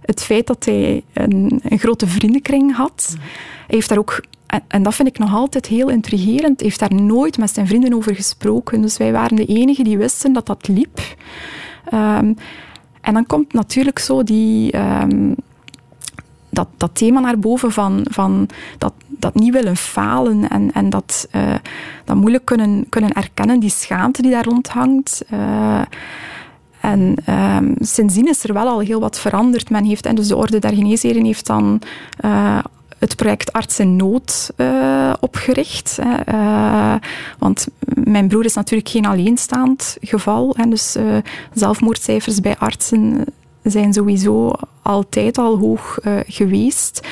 het feit dat hij een, een grote vriendenkring had. Heeft daar ook en, dat vind ik nog altijd heel intrigerend. Heeft daar nooit met zijn vrienden over gesproken. Dus wij waren de enigen die wisten dat dat liep. Um, en dan komt natuurlijk zo die, um, dat, dat thema naar boven van, van dat, dat niet willen falen en, en dat, uh, dat moeilijk kunnen, kunnen erkennen, die schaamte die daar rondhangt. Uh, en um, sindsdien is er wel al heel wat veranderd. Men heeft, en dus de Orde der Geneesheren heeft dan uh, het project Arts in Nood uh, opgericht. Uh, want mijn broer is natuurlijk geen alleenstaand geval. Hè, dus zelfmoordcijfers bij artsen zijn sowieso altijd al hoog geweest.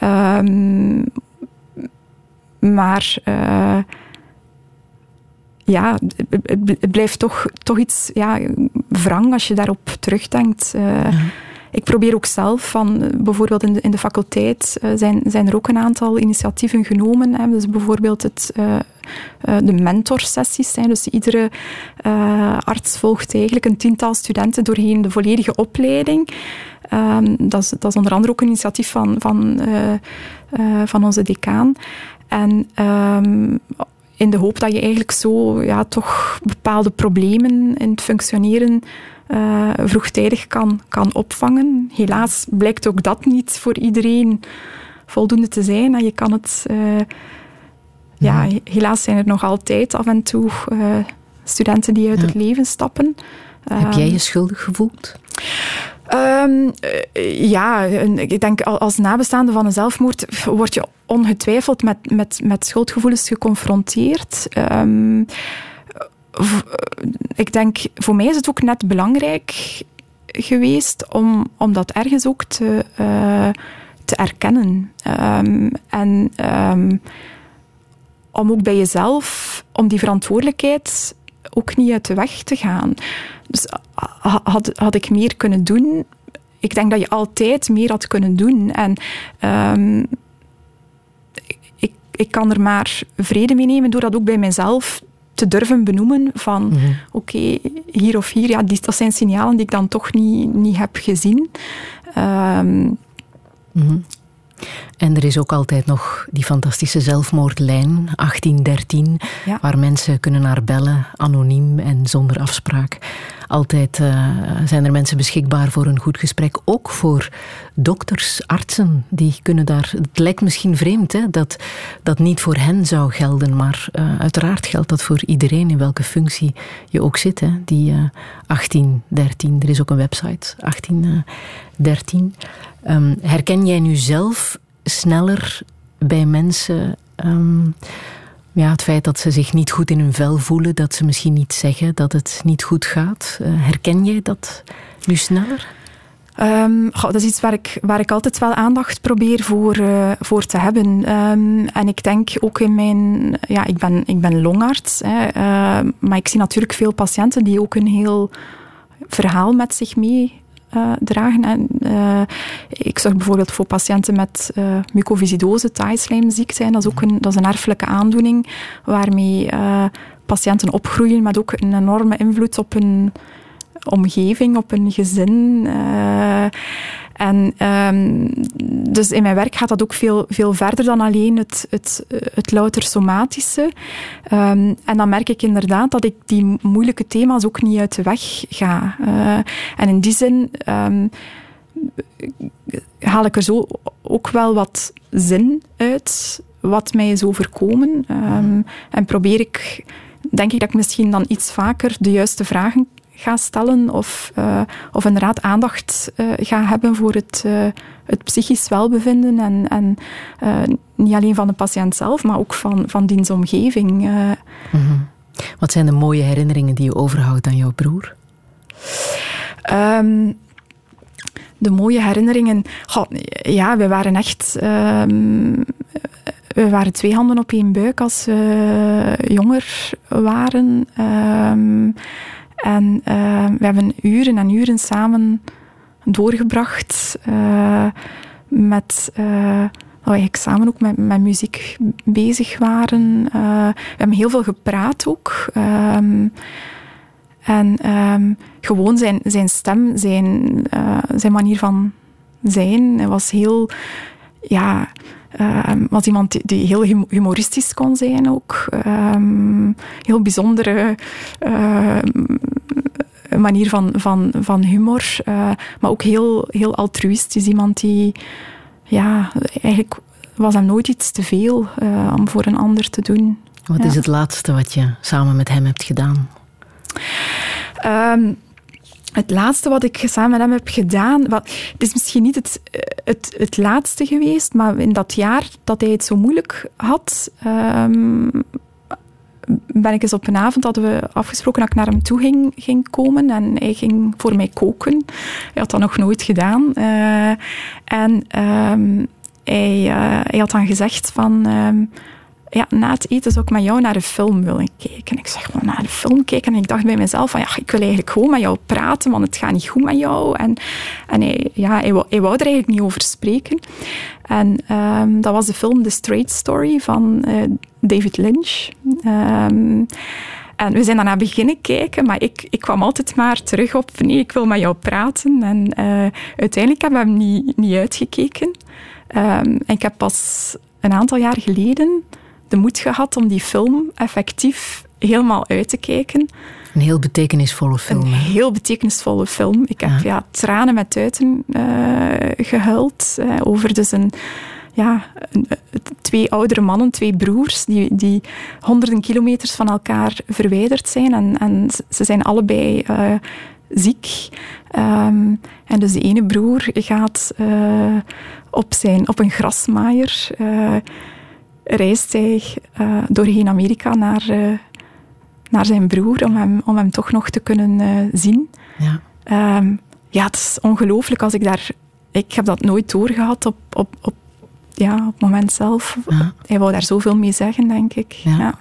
Um, maar ja, het blijft toch, toch iets ja, wrang als je daarop terugdenkt. Uh, ik probeer ook zelf van, bijvoorbeeld in de, in de faculteit uh, zijn, zijn er ook een aantal initiatieven genomen. Hè. Dus bijvoorbeeld het, uh, uh, de mentorsessies. Hè. Dus iedere arts volgt eigenlijk een tiental studenten doorheen de volledige opleiding. Um, dat, is, dat is onder andere ook een initiatief van, van, van onze decaan. En um, in de hoop dat je eigenlijk zo ja, toch bepaalde problemen in het functioneren uh, vroegtijdig kan, kan opvangen. Helaas blijkt ook dat niet voor iedereen voldoende te zijn. En je kan het... Uh, ja, helaas zijn er nog altijd af en toe uh, studenten die uit ja. het leven stappen. Heb jij je schuldig gevoeld? Um, ja, ik denk als nabestaande van een zelfmoord word je ongetwijfeld met, met, met schuldgevoelens geconfronteerd. Um, ik denk, voor mij is het ook net belangrijk geweest om, om dat ergens ook te, uh, te erkennen. Um, en om ook bij jezelf, om die verantwoordelijkheid ook niet uit de weg te gaan. Dus had, had ik meer kunnen doen? Ik denk dat je altijd meer had kunnen doen. En um, ik, ik kan er maar vrede mee nemen door dat ook bij mezelf te durven benoemen van mm -hmm. oké, okay, hier of hier, ja, die, dat zijn signalen die ik dan toch niet, niet heb gezien. Um, mm -hmm. En er is ook altijd nog die fantastische zelfmoordlijn 1813, ja. waar mensen kunnen naar bellen, anoniem en zonder afspraak. Altijd uh, zijn er mensen beschikbaar voor een goed gesprek, ook voor dokters, artsen. Die kunnen daar. Het lijkt misschien vreemd hè, dat dat niet voor hen zou gelden, maar uh, uiteraard geldt dat voor iedereen in welke functie je ook zit. Hè. Die uh, 1813, er is ook een website 1813. Um, herken jij nu zelf sneller bij mensen um, ja, het feit dat ze zich niet goed in hun vel voelen, dat ze misschien niet zeggen dat het niet goed gaat? Uh, herken jij dat nu sneller? Goh, dat is iets waar ik, waar ik altijd wel aandacht probeer voor, uh, voor te hebben. Um, en ik denk ook in mijn... Ja, ik ben, ik ben longarts, hè, uh, maar ik zie natuurlijk veel patiënten die ook een heel verhaal met zich mee uh, dragen. En, uh, ik zorg bijvoorbeeld voor patiënten met uh, mucoviscidose, taaislijmziekte. Dat is ook een, dat is een erfelijke aandoening waarmee patiënten opgroeien met ook een enorme invloed op hun omgeving, op hun gezin. En um, dus in mijn werk gaat dat ook veel, veel verder dan alleen het, het, het louter somatische. Um, en dan merk ik inderdaad dat ik die moeilijke thema's ook niet uit de weg ga. Uh, en in die zin um, haal ik er zo ook wel wat zin uit wat mij is overkomen. En probeer ik, denk ik dat ik misschien dan iets vaker de juiste vragen ga stellen of, uh, of inderdaad aandacht uh, ga hebben voor het, uh, het psychisch welbevinden en, en niet alleen van de patiënt zelf, maar ook van, van diens omgeving. Mm -hmm. Wat zijn de mooie herinneringen die je overhoudt aan jouw broer? Um, de mooie herinneringen. Ja, we waren echt. Um, we waren twee handen op één buik als we jonger waren. Um, en uh, we hebben uren en uren samen doorgebracht uh, met. Uh, dat we samen ook met, muziek bezig waren. we hebben heel veel gepraat ook. Um, en um, gewoon zijn, zijn stem, zijn, zijn manier van zijn, was heel, ja, um, was iemand die, die, heel humoristisch kon zijn ook. Um, heel bijzondere uh, manier van, van, van humor, uh, maar ook heel, heel altruïstisch. Iemand die, ja, eigenlijk was hem nooit iets te veel om voor een ander te doen. Wat ja. is het laatste wat je samen met hem hebt gedaan? Um, het laatste wat ik samen met hem heb gedaan, wat, het is misschien niet het, het, het laatste geweest, maar in dat jaar dat hij het zo moeilijk had, um, ben ik eens op een avond hadden we afgesproken dat ik naar hem toe ging, ging komen en hij ging voor mij koken. Hij had dat nog nooit gedaan. Uh, en um, hij, uh, hij had dan gezegd van ja, na het eten zou ik met jou naar de film willen kijken. Ik zeg, maar naar de film kijken? En ik dacht bij mezelf van, ja, ik wil eigenlijk gewoon met jou praten, want het gaat niet goed met jou. En, en hij, ja, hij, wou, wou er eigenlijk niet over spreken. En um, dat was de film The Straight Story van uh, David Lynch. Um, en we zijn daarna beginnen kijken, maar ik, ik kwam altijd maar terug op, nee, ik wil met jou praten. En uh, uiteindelijk hebben we hem niet, niet uitgekeken. Um, en ik heb pas een aantal jaar geleden de moed gehad om die film effectief helemaal uit te kijken. Een heel betekenisvolle film. Een heel betekenisvolle film. Ik heb ja. ja tranen met tuiten uh, gehuild uh, over dus een, ja, twee oudere mannen, twee broers, die, die honderden kilometers van elkaar verwijderd zijn. En, en ze zijn allebei uh, ziek. Um, en dus de ene broer gaat op, zijn, op een grasmaaier reist hij uh, doorheen Amerika naar, uh, naar zijn broer om hem, om hem toch nog te kunnen uh, zien. Ja. Um, ja, het is ongelooflijk als ik daar... Ik heb dat nooit doorgehad op, op, op, ja, op het moment zelf. Ja. Hij wou daar zoveel mee zeggen, denk ik. Ja. Ja.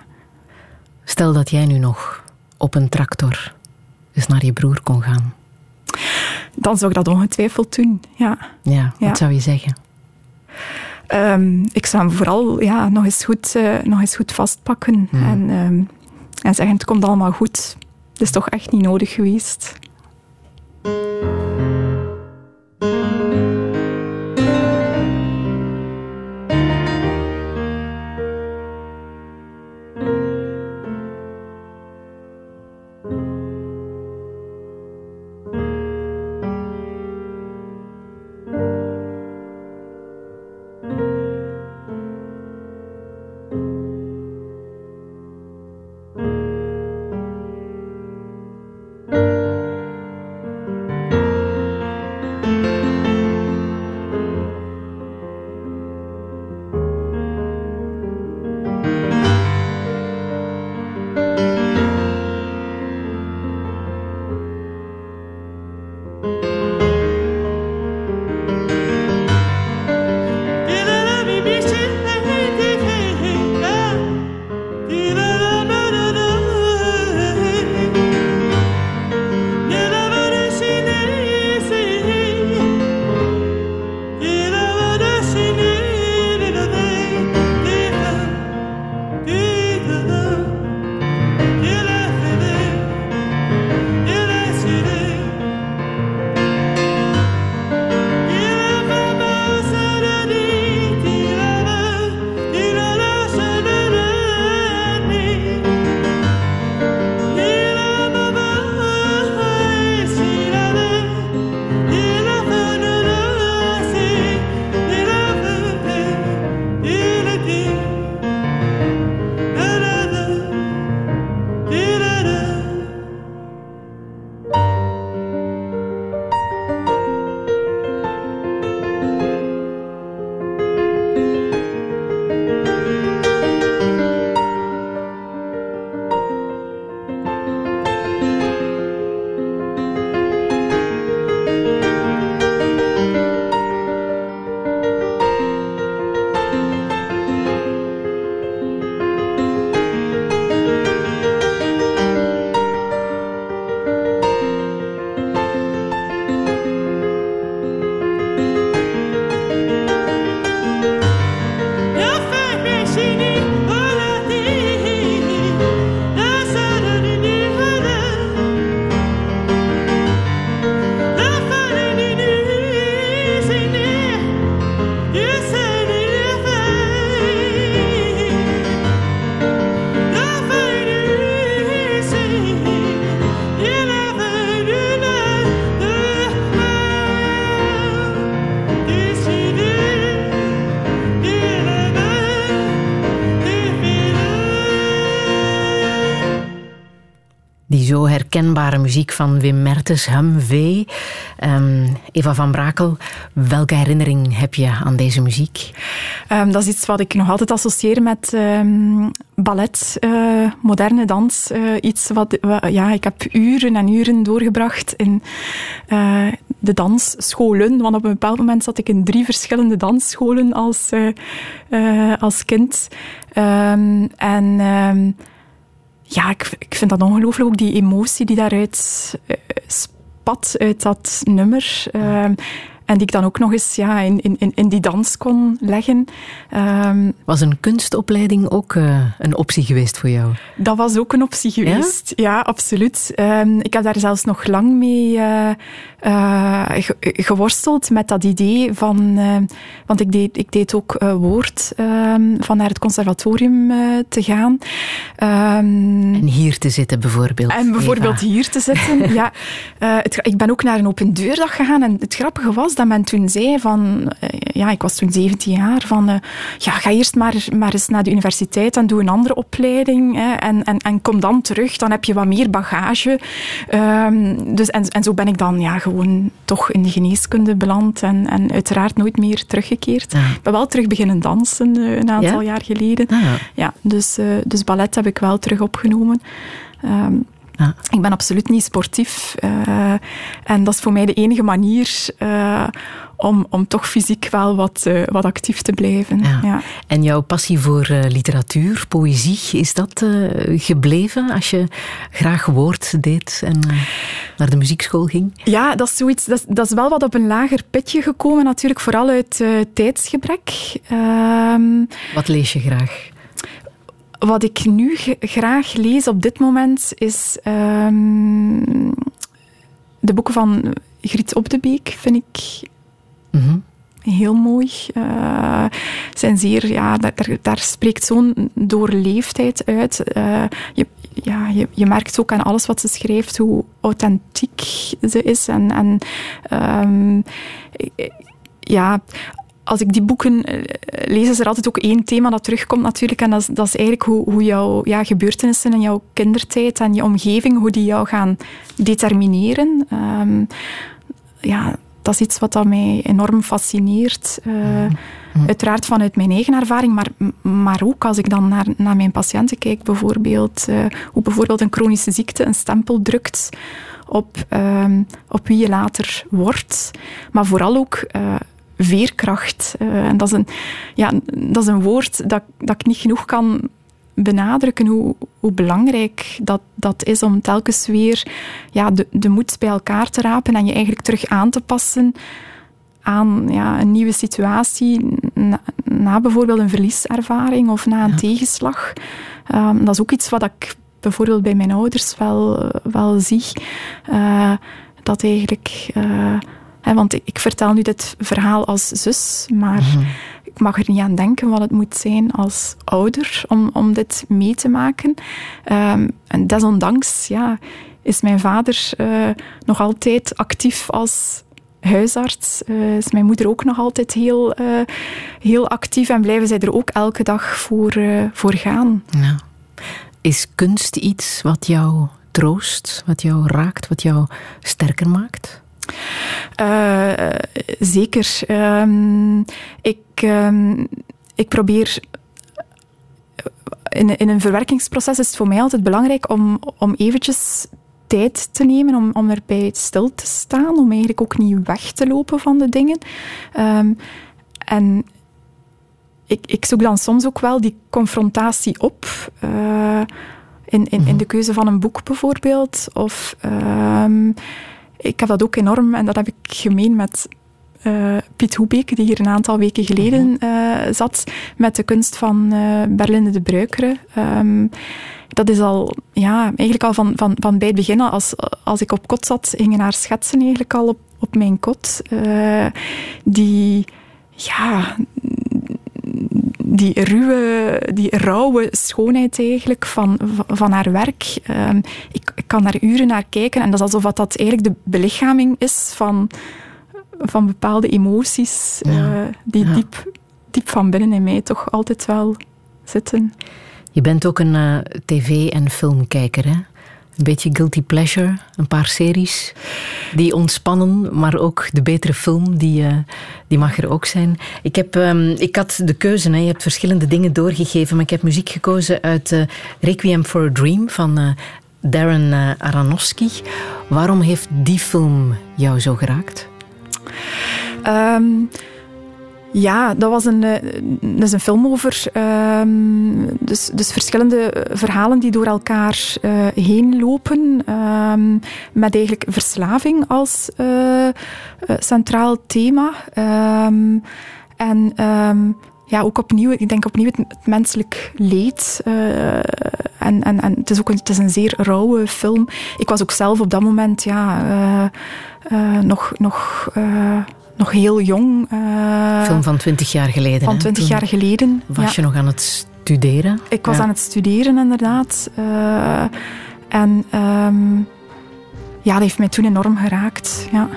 Stel dat jij nu nog op een tractor eens naar je broer kon gaan. Dan zou ik dat ongetwijfeld doen, ja. Ja, wat zou je zeggen? Um, ik zou hem vooral ja, nog, eens goed, uh, nog eens goed vastpakken Hmm. mm. en, um, en zeggen: het komt allemaal goed. Het is toch echt niet nodig geweest. Herkenbare muziek van Wim Mertens, Hum V. Ehm, Eva van Brakel, welke herinnering heb je aan deze muziek? Um, dat is iets wat ik nog altijd associeer met um, ballet, uh, moderne dans. Uh, iets wat, ja, ik heb uren en uren doorgebracht in uh, de dansscholen. Want op een bepaald moment zat ik in drie verschillende dansscholen als, als kind. en ja, ik, ik vind dat ongelooflijk, ook die emotie die daaruit uh, spat uit dat nummer. Uh, en die ik dan ook nog eens ja, in, in, in die dans kon leggen. Um, was een kunstopleiding ook uh, een optie geweest voor jou? Dat was ook een optie geweest, ja, ja absoluut. Um, ik heb daar zelfs nog lang mee uh, uh, geworsteld met dat idee van... want ik deed, ik deed ook woord um, van naar het conservatorium te gaan. en hier te zitten bijvoorbeeld. En bijvoorbeeld Eva. hier te zitten, (laughs) ja. Het, ik ben ook naar een open deurdag gegaan en het grappige was dat men toen zei van... ja, ik was toen 17 jaar, van... ja, ga eerst maar, maar eens naar de universiteit en doe een andere opleiding. Hè, en, en, en kom dan terug, dan heb je wat meer bagage. Um, dus, en, en zo ben ik dan ja, gewoon toch in de geneeskunde beland en, en uiteraard nooit meer teruggekeerd. Ja. Ik ben wel terug beginnen dansen uh, een aantal ja? jaar geleden. Ah, ja. dus, uh, dus ballet heb ik wel terug opgenomen. Um, ja. Ik ben absoluut niet sportief. Uh, en dat is voor mij de enige manier uh, om, om toch fysiek wel wat, uh, wat actief te blijven. Ja. Ja. En jouw passie voor literatuur, poëzie, is dat gebleven als je graag woord deed en naar de muziekschool ging? Ja, dat is, zoiets, dat, dat is wel wat op een lager pitje gekomen, natuurlijk vooral uit tijdsgebrek. Ehm, wat lees je graag? Wat ik nu graag lees op dit moment is um, de boeken van Griet Op de Beek, vind ik mm -hmm. heel mooi. Uh, zijn zeer, ja, daar, daar spreekt zo'n doorleefdheid uit. Uh, je, ja, je, je merkt ook aan alles wat ze schrijft hoe authentiek ze is. En, en um, ja, als ik die boeken lees, is er altijd ook één thema dat terugkomt natuurlijk. En dat is, dat is eigenlijk hoe, hoe jouw ja, gebeurtenissen in jouw kindertijd en je omgeving, hoe die jou gaan determineren. Um, ja, dat is iets wat dat mij enorm fascineert. Uh, mm. Uiteraard vanuit mijn eigen ervaring, maar, maar ook als ik dan naar, naar mijn patiënten kijk, bijvoorbeeld, uh, hoe bijvoorbeeld een chronische ziekte een stempel drukt op, um, op wie je later wordt. Maar vooral ook veerkracht. Uh, en dat is, een, ja, dat is een woord dat, dat ik niet genoeg kan benadrukken hoe, hoe belangrijk dat, dat is om telkens weer ja, de, de moed bij elkaar te rapen en je eigenlijk terug aan te passen aan ja, een nieuwe situatie, na, na bijvoorbeeld een verlieservaring of na een ja. tegenslag. Um, dat is ook iets wat ik bijvoorbeeld bij mijn ouders wel, wel zie. Uh, dat eigenlijk... Uh, He, want ik, ik, vertel nu dit verhaal als zus, maar mm-hmm. ik mag er niet aan denken wat het moet zijn als ouder om, om dit mee te maken. Um, en desondanks ja, is mijn vader uh, nog altijd actief als huisarts. Uh, is mijn moeder ook nog altijd heel, uh, heel actief en blijven zij er ook elke dag voor, voor gaan. Ja. Is kunst iets wat jou troost, wat jou raakt, wat jou sterker maakt? Uh, zeker. Um, ik, um, ik probeer. In, in een verwerkingsproces is het voor mij altijd belangrijk om, om eventjes tijd te nemen, om, om erbij stil te staan, om eigenlijk ook niet weg te lopen van de dingen. Um, en ik, ik zoek dan soms ook wel die confrontatie op. Uh, in, in, in de keuze van een boek bijvoorbeeld. Of ik heb dat ook enorm, en dat heb ik gemeen met uh, Piet Hoebeek, die hier een aantal weken geleden uh, zat, met de kunst van uh, Berlinde de Bruikere. Um, dat is al, ja, eigenlijk al van, van, van bij het begin, als, als ik op kot zat, gingen haar schetsen eigenlijk al op, op mijn kot. die, ja, die ruwe, die rauwe schoonheid eigenlijk van, van haar werk. Um, ik, ik, kan daar uren naar kijken en dat is alsof dat eigenlijk de belichaming is van, van bepaalde emoties ja. uh, die ja. diep, diep van binnen in mij toch altijd wel zitten. Je bent ook een uh, tv- en filmkijker, hè? Een beetje guilty pleasure, een paar series die ontspannen, maar ook de betere film, die, uh, die mag er ook zijn. Ik, heb, um, ik had de keuze, hè. je hebt verschillende dingen doorgegeven, maar ik heb muziek gekozen uit uh, Requiem for a Dream van uh, Darren Aronofsky. Waarom heeft die film jou zo geraakt? Um, ja, dat was een, dat is een film over uh, dus, dus verschillende verhalen die door elkaar uh, heen lopen. Uh, met eigenlijk verslaving als centraal thema. Ehm, en ehm, ja, ook opnieuw, ik denk opnieuw het, het menselijk leed. en, en, en het is ook een, het is een zeer rauwe film. Ik was ook zelf op dat moment ja, nog. nog nog heel jong. Uh, Film van twintig jaar geleden. Van twintig jaar geleden. Was je nog aan het studeren? Ik was aan het studeren, inderdaad. Uh, en um, ja, dat heeft mij toen enorm geraakt. Ja.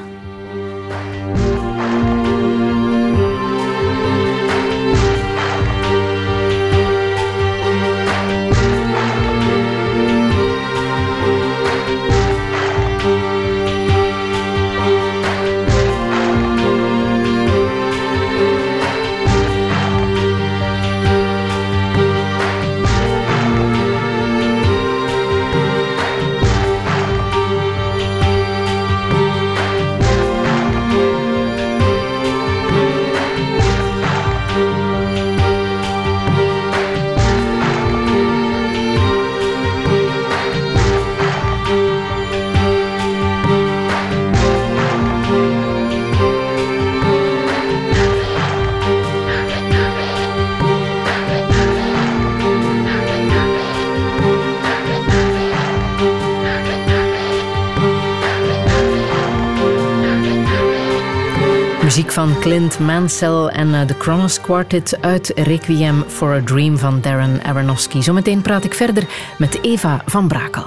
Clint Mansell en uh, de Kronos Quartet uit Requiem for a Dream van Darren Aronofsky. Zometeen praat ik verder met Eva van Brakel.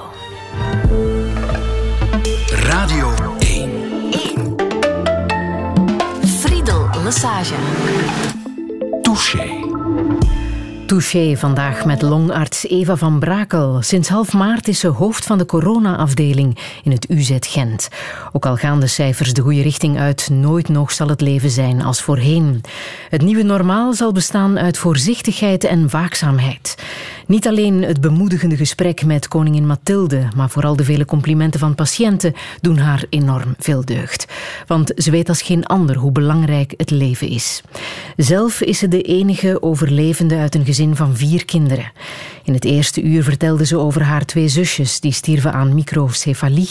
Radio 1. 1. Friedel Massage. Touché. Touché vandaag met longarts Eva van Brakel. Sinds half maart is ze hoofd van de corona-afdeling in het UZ Gent. Ook al gaan de cijfers de goede richting uit, nooit nog zal het leven zijn als voorheen. Het nieuwe normaal zal bestaan uit voorzichtigheid en waakzaamheid. Niet alleen het bemoedigende gesprek met koningin Mathilde, maar vooral de vele complimenten van patiënten doen haar enorm veel deugd. Want ze weet als geen ander hoe belangrijk het leven is. Zelf is ze de enige overlevende uit een gezin van vier kinderen. In het eerste uur vertelde ze over haar twee zusjes die stierven aan microcefalie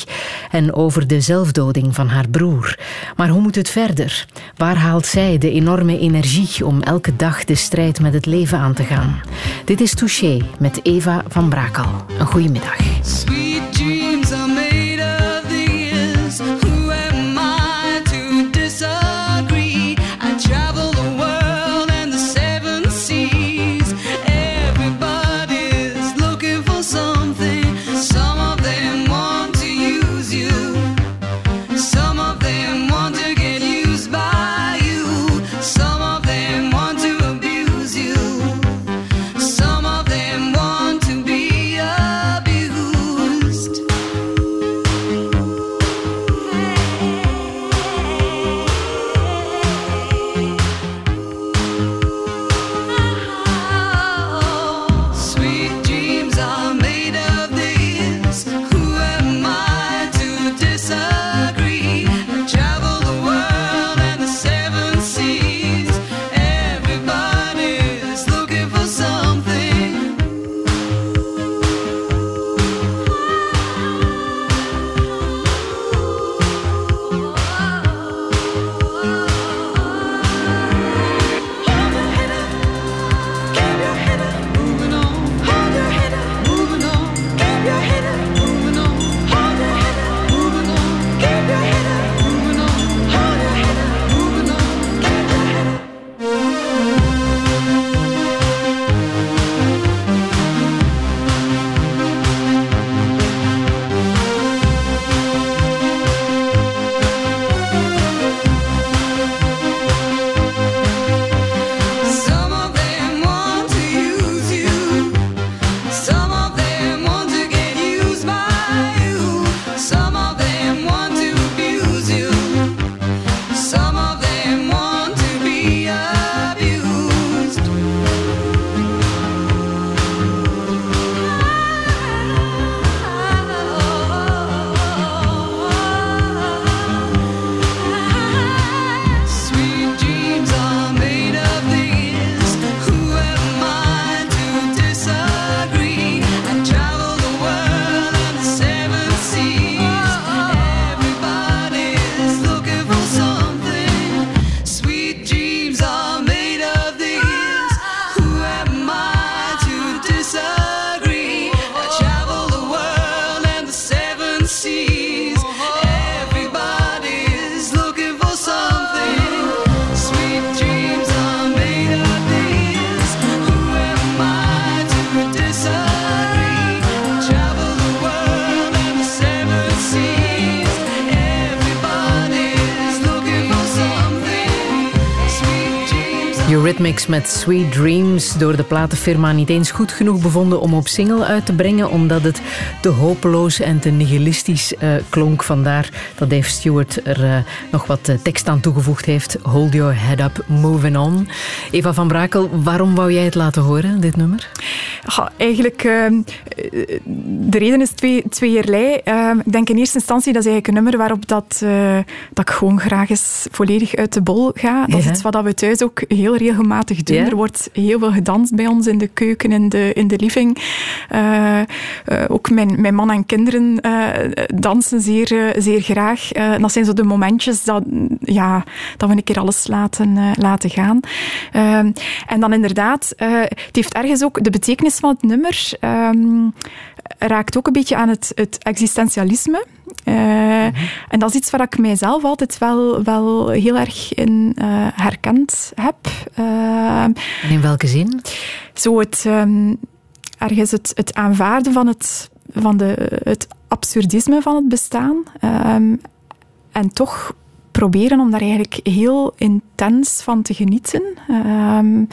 en over de zelfdoding van haar broer. Maar hoe moet het verder? Waar haalt zij de enorme energie om elke dag de strijd met het leven aan te gaan? Dit is Touché met Eva van Brakel. Een goede middag. Met Sweet Dreams door de platenfirma niet eens goed genoeg bevonden om op single uit te brengen, omdat het te hopeloos en te nihilistisch uh, klonk. Vandaar dat Dave Stewart er uh, nog wat uh, tekst aan toegevoegd heeft. Hold your head up, moving on. Eva van Brakel, waarom wou jij het laten horen, dit nummer? Ja, eigenlijk, ehm, de reden is twee, tweeërlei. Ehm, ik denk in eerste instantie dat is eigenlijk een nummer waarop dat, dat ik gewoon graag eens volledig uit de bol ga. Dat is iets wat we thuis ook heel regelmatig doen. Er wordt heel veel gedanst bij ons in de keuken, in de, in de living. Uh, uh, ook mijn, mijn man en kinderen dansen zeer, zeer graag. dat zijn zo de momentjes dat, ja, dat we een keer alles laten, laten gaan. en dan inderdaad, het heeft ergens ook de betekenis van het nummer um, raakt ook een beetje aan het, het existentialisme. Uh, mm-hmm. En dat is iets waar ik mijzelf altijd wel, wel heel erg in uh, herkend heb. Uh, en in welke zin? Zo het, um, ergens het, het aanvaarden van het, van de, het absurdisme van het bestaan. Um, en toch proberen om daar eigenlijk heel intens van te genieten. Um,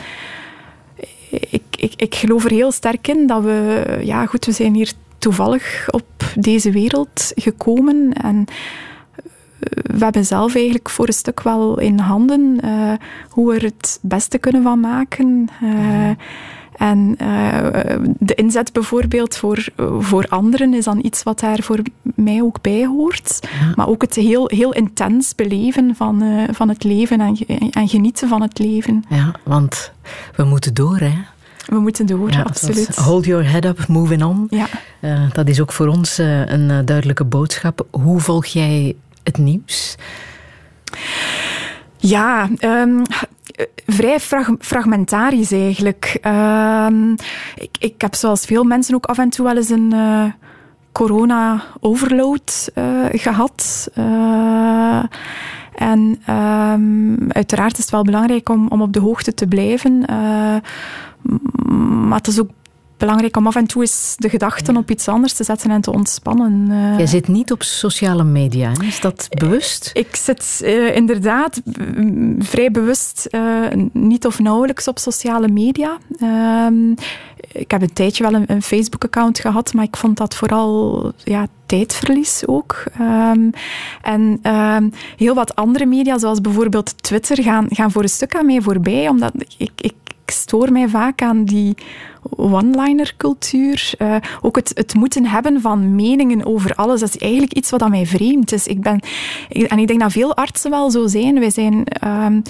ik, ik, ik geloof er heel sterk in dat we, ja goed, we zijn hier toevallig op deze wereld gekomen en we hebben zelf eigenlijk voor een stuk wel in handen uh, hoe we er het beste kunnen van maken. Uh, en uh, de inzet bijvoorbeeld voor, voor anderen is dan iets wat daar voor mij ook bij hoort. Ja. Maar ook het heel, heel intens beleven van, van het leven en, en genieten van het leven. Ja, want we moeten door, hè? We moeten door, ja, absoluut. Hold your head up, moving on. Ja. Uh, dat is ook voor ons uh, een uh, duidelijke boodschap. Hoe volg jij het nieuws? Ja, um, vrij frag fragmentarisch eigenlijk. Um, ik, ik heb zoals veel mensen ook af en toe wel eens een corona-overload gehad. En um, uiteraard is het wel belangrijk om, om op de hoogte te blijven. Maar het is ook belangrijk om af en toe eens de gedachten op iets anders te zetten en te ontspannen. Uh, Jij zit niet op sociale media, is dat bewust? Ik zit uh, inderdaad vrij bewust uh, niet of nauwelijks op sociale media. Ehm, ik heb een tijdje wel een, een Facebook-account gehad, maar ik vond dat vooral ja, tijdverlies ook. Um, en um, heel wat andere media, zoals bijvoorbeeld Twitter, gaan, gaan voor een stuk aan mij voorbij, omdat ik ik stoor mij vaak aan die one-liner cultuur. Uh, ook het, het moeten hebben van meningen over alles. Dat is eigenlijk iets wat aan mij vreemd is. Ik ben, ik, en ik denk dat veel artsen wel zo zijn. Wij zijn um,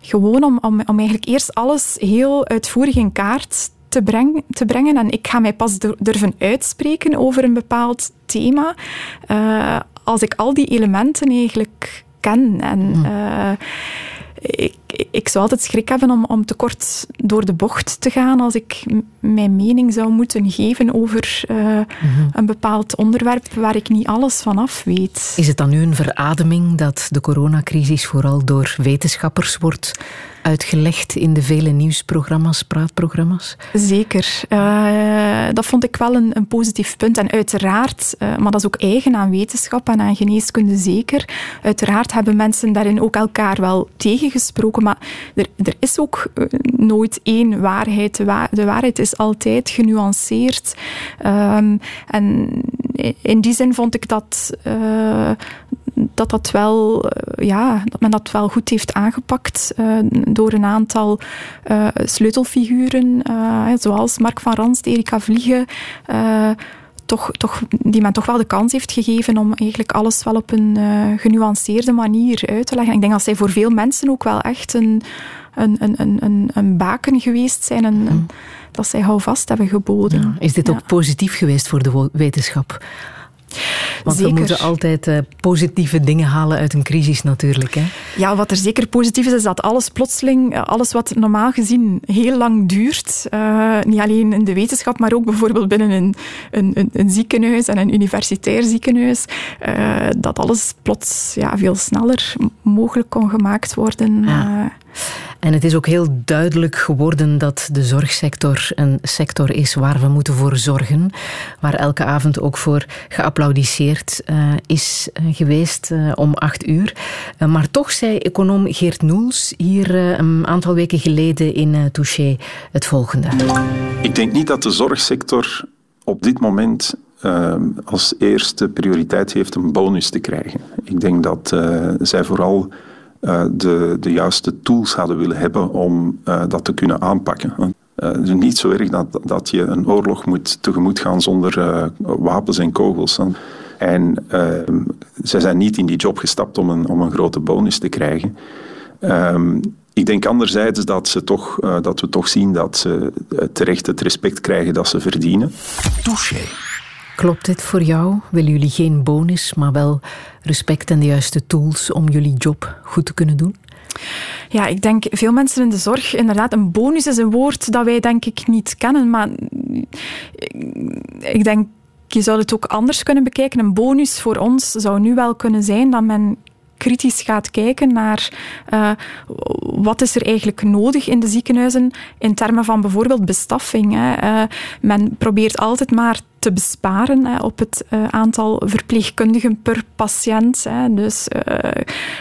gewoon om, om, om eigenlijk eerst alles heel uitvoerig in kaart te, breng, te brengen. En ik ga mij pas durven uitspreken over een bepaald thema. Uh, als ik al die elementen eigenlijk ken. En uh, ik, ik zou altijd schrik hebben om, om te kort door de bocht te gaan als ik mijn mening zou moeten geven over uh, mm -hmm. een bepaald onderwerp waar ik niet alles van af weet. Is het dan nu een verademing dat de coronacrisis vooral door wetenschappers wordt uitgelegd in de vele nieuwsprogramma's, praatprogramma's? Zeker. Uh, dat vond ik wel een, een positief punt. En uiteraard, uh, maar dat is ook eigen aan wetenschap en aan geneeskunde zeker, uiteraard hebben mensen daarin ook elkaar wel tegengesproken, maar er, er is ook uh, nooit één waarheid. De, wa de, waarheid is altijd genuanceerd. Um, en in die zin vond ik dat dat dat wel, ja, dat men dat wel goed heeft aangepakt uh, door een aantal uh, sleutelfiguren, zoals Mark van Rans, Erika Vliegen, toch, toch, die men toch wel de kans heeft gegeven om eigenlijk alles wel op een genuanceerde manier uit te leggen. Ik denk dat zij voor veel mensen ook wel echt een, een, een, een, een baken geweest zijn. Een, dat zij houvast hebben geboden. Ja, is dit ja. ook positief geweest voor de wetenschap? Want zeker. we moeten altijd uh, positieve dingen halen uit een crisis natuurlijk. Hè? Ja, wat er zeker positief is, is dat alles plotseling, alles wat normaal gezien heel lang duurt, uh, niet alleen in de wetenschap, maar ook bijvoorbeeld binnen een, een, een, een ziekenhuis en een universitair ziekenhuis, uh, dat alles plots ja, veel sneller mogelijk kon gemaakt worden. Ja. En het is ook heel duidelijk geworden dat de zorgsector een sector is waar we moeten voor zorgen. Waar elke avond ook voor geapplaudisseerd uh, is uh, geweest uh, om acht uur. maar toch zei econoom Geert Noels hier een aantal weken geleden in Touché het volgende. Ik denk niet dat de zorgsector op dit moment als eerste prioriteit heeft een bonus te krijgen. Ik denk dat zij vooral de, de juiste tools hadden willen hebben om uh, dat te kunnen aanpakken. Uh, is niet zo erg dat, dat je een oorlog moet tegemoet gaan zonder wapens en kogels. En zij zijn niet in die job gestapt om een, om een grote bonus te krijgen. Um, ik denk anderzijds dat, ze toch, dat we toch zien dat ze terecht het respect krijgen dat ze verdienen. Touché. Klopt dit voor jou? Willen jullie geen bonus, maar wel respect en de juiste tools om jullie job goed te kunnen doen? Ja, ik denk veel mensen in de zorg, inderdaad, een bonus is een woord dat wij denk ik niet kennen, maar ik denk je zou het ook anders kunnen bekijken. Een bonus voor ons zou nu wel kunnen zijn dat men kritisch gaat kijken naar uh, wat is er eigenlijk nodig in de ziekenhuizen in termen van bijvoorbeeld bestaffing. Hè. Uh, men probeert altijd maar te besparen hè, op het uh, aantal verpleegkundigen per patiënt. Hè. Dus uh,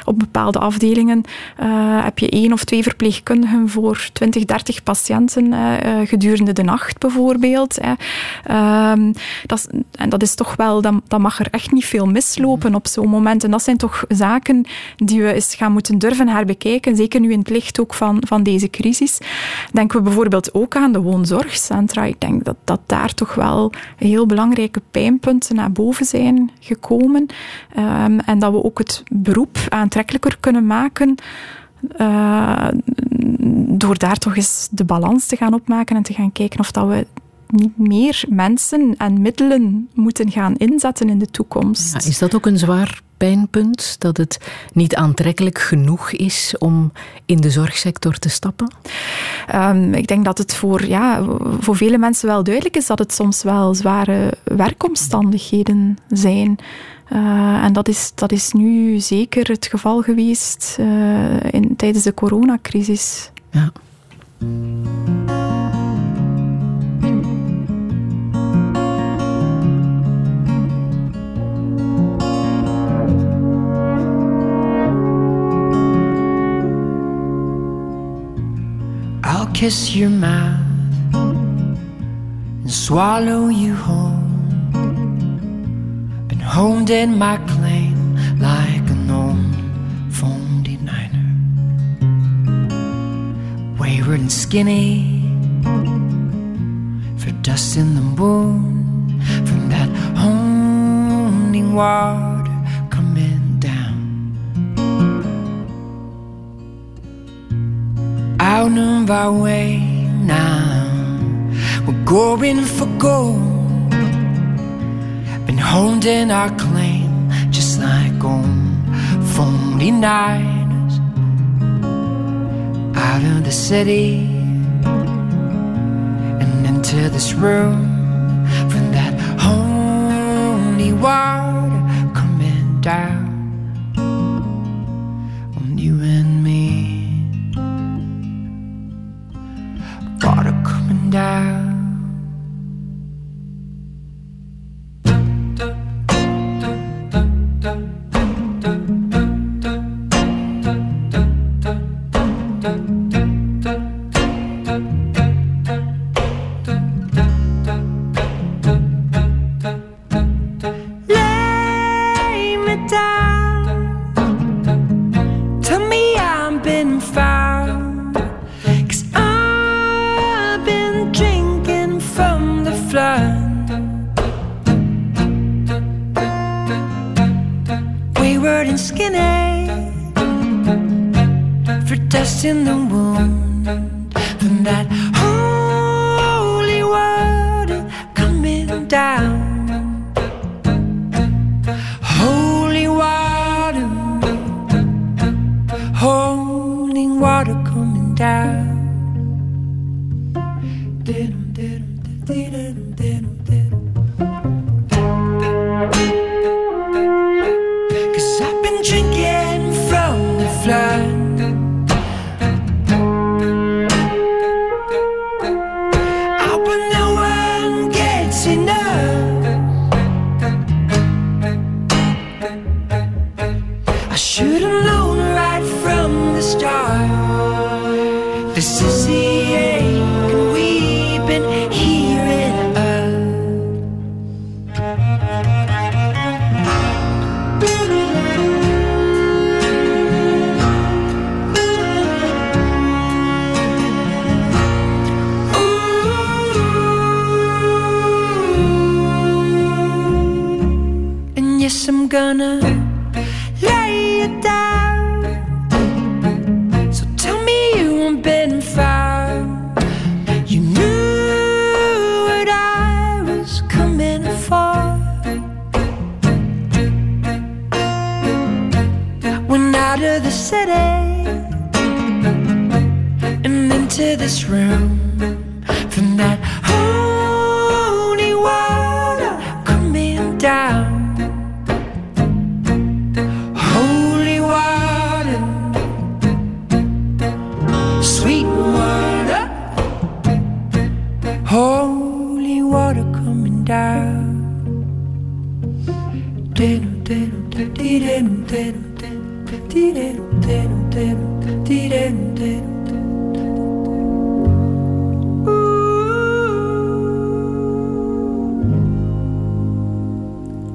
op bepaalde afdelingen uh, heb je één of twee verpleegkundigen voor 20, 30 patiënten gedurende de nacht bijvoorbeeld. Hè. Um, dat, en dat is toch wel, dat, dat mag er echt niet veel mislopen op zo'n moment. En dat zijn toch zaken die we eens gaan moeten durven herbekijken, zeker nu in het licht ook van, van deze crisis. Denken we bijvoorbeeld ook aan de woonzorgcentra. Ik denk dat, dat daar toch wel heel belangrijke pijnpunten naar boven zijn gekomen. Um, en dat we ook het beroep aantrekkelijker kunnen maken. Uh, door daar toch eens de balans te gaan opmaken en te gaan kijken of dat we niet meer mensen en middelen moeten gaan inzetten in de toekomst. Ja, is dat ook een zwaar pijnpunt? Dat het niet aantrekkelijk genoeg is om in de zorgsector te stappen? Um, ik denk dat het voor, ja, voor vele mensen wel duidelijk is dat het soms wel zware werkomstandigheden zijn. Uh, en dat is, dat is nu zeker het geval geweest uh, in, tijdens de coronacrisis. Ja. Kiss your mouth and swallow you whole. Been honed in my claim like a known phone denier. Wayward and skinny for dust in the moon from that honing water out of our way now. We're going for gold. Been holding our claim just like on 49ers. Out of the city and into this room from that holy water coming down.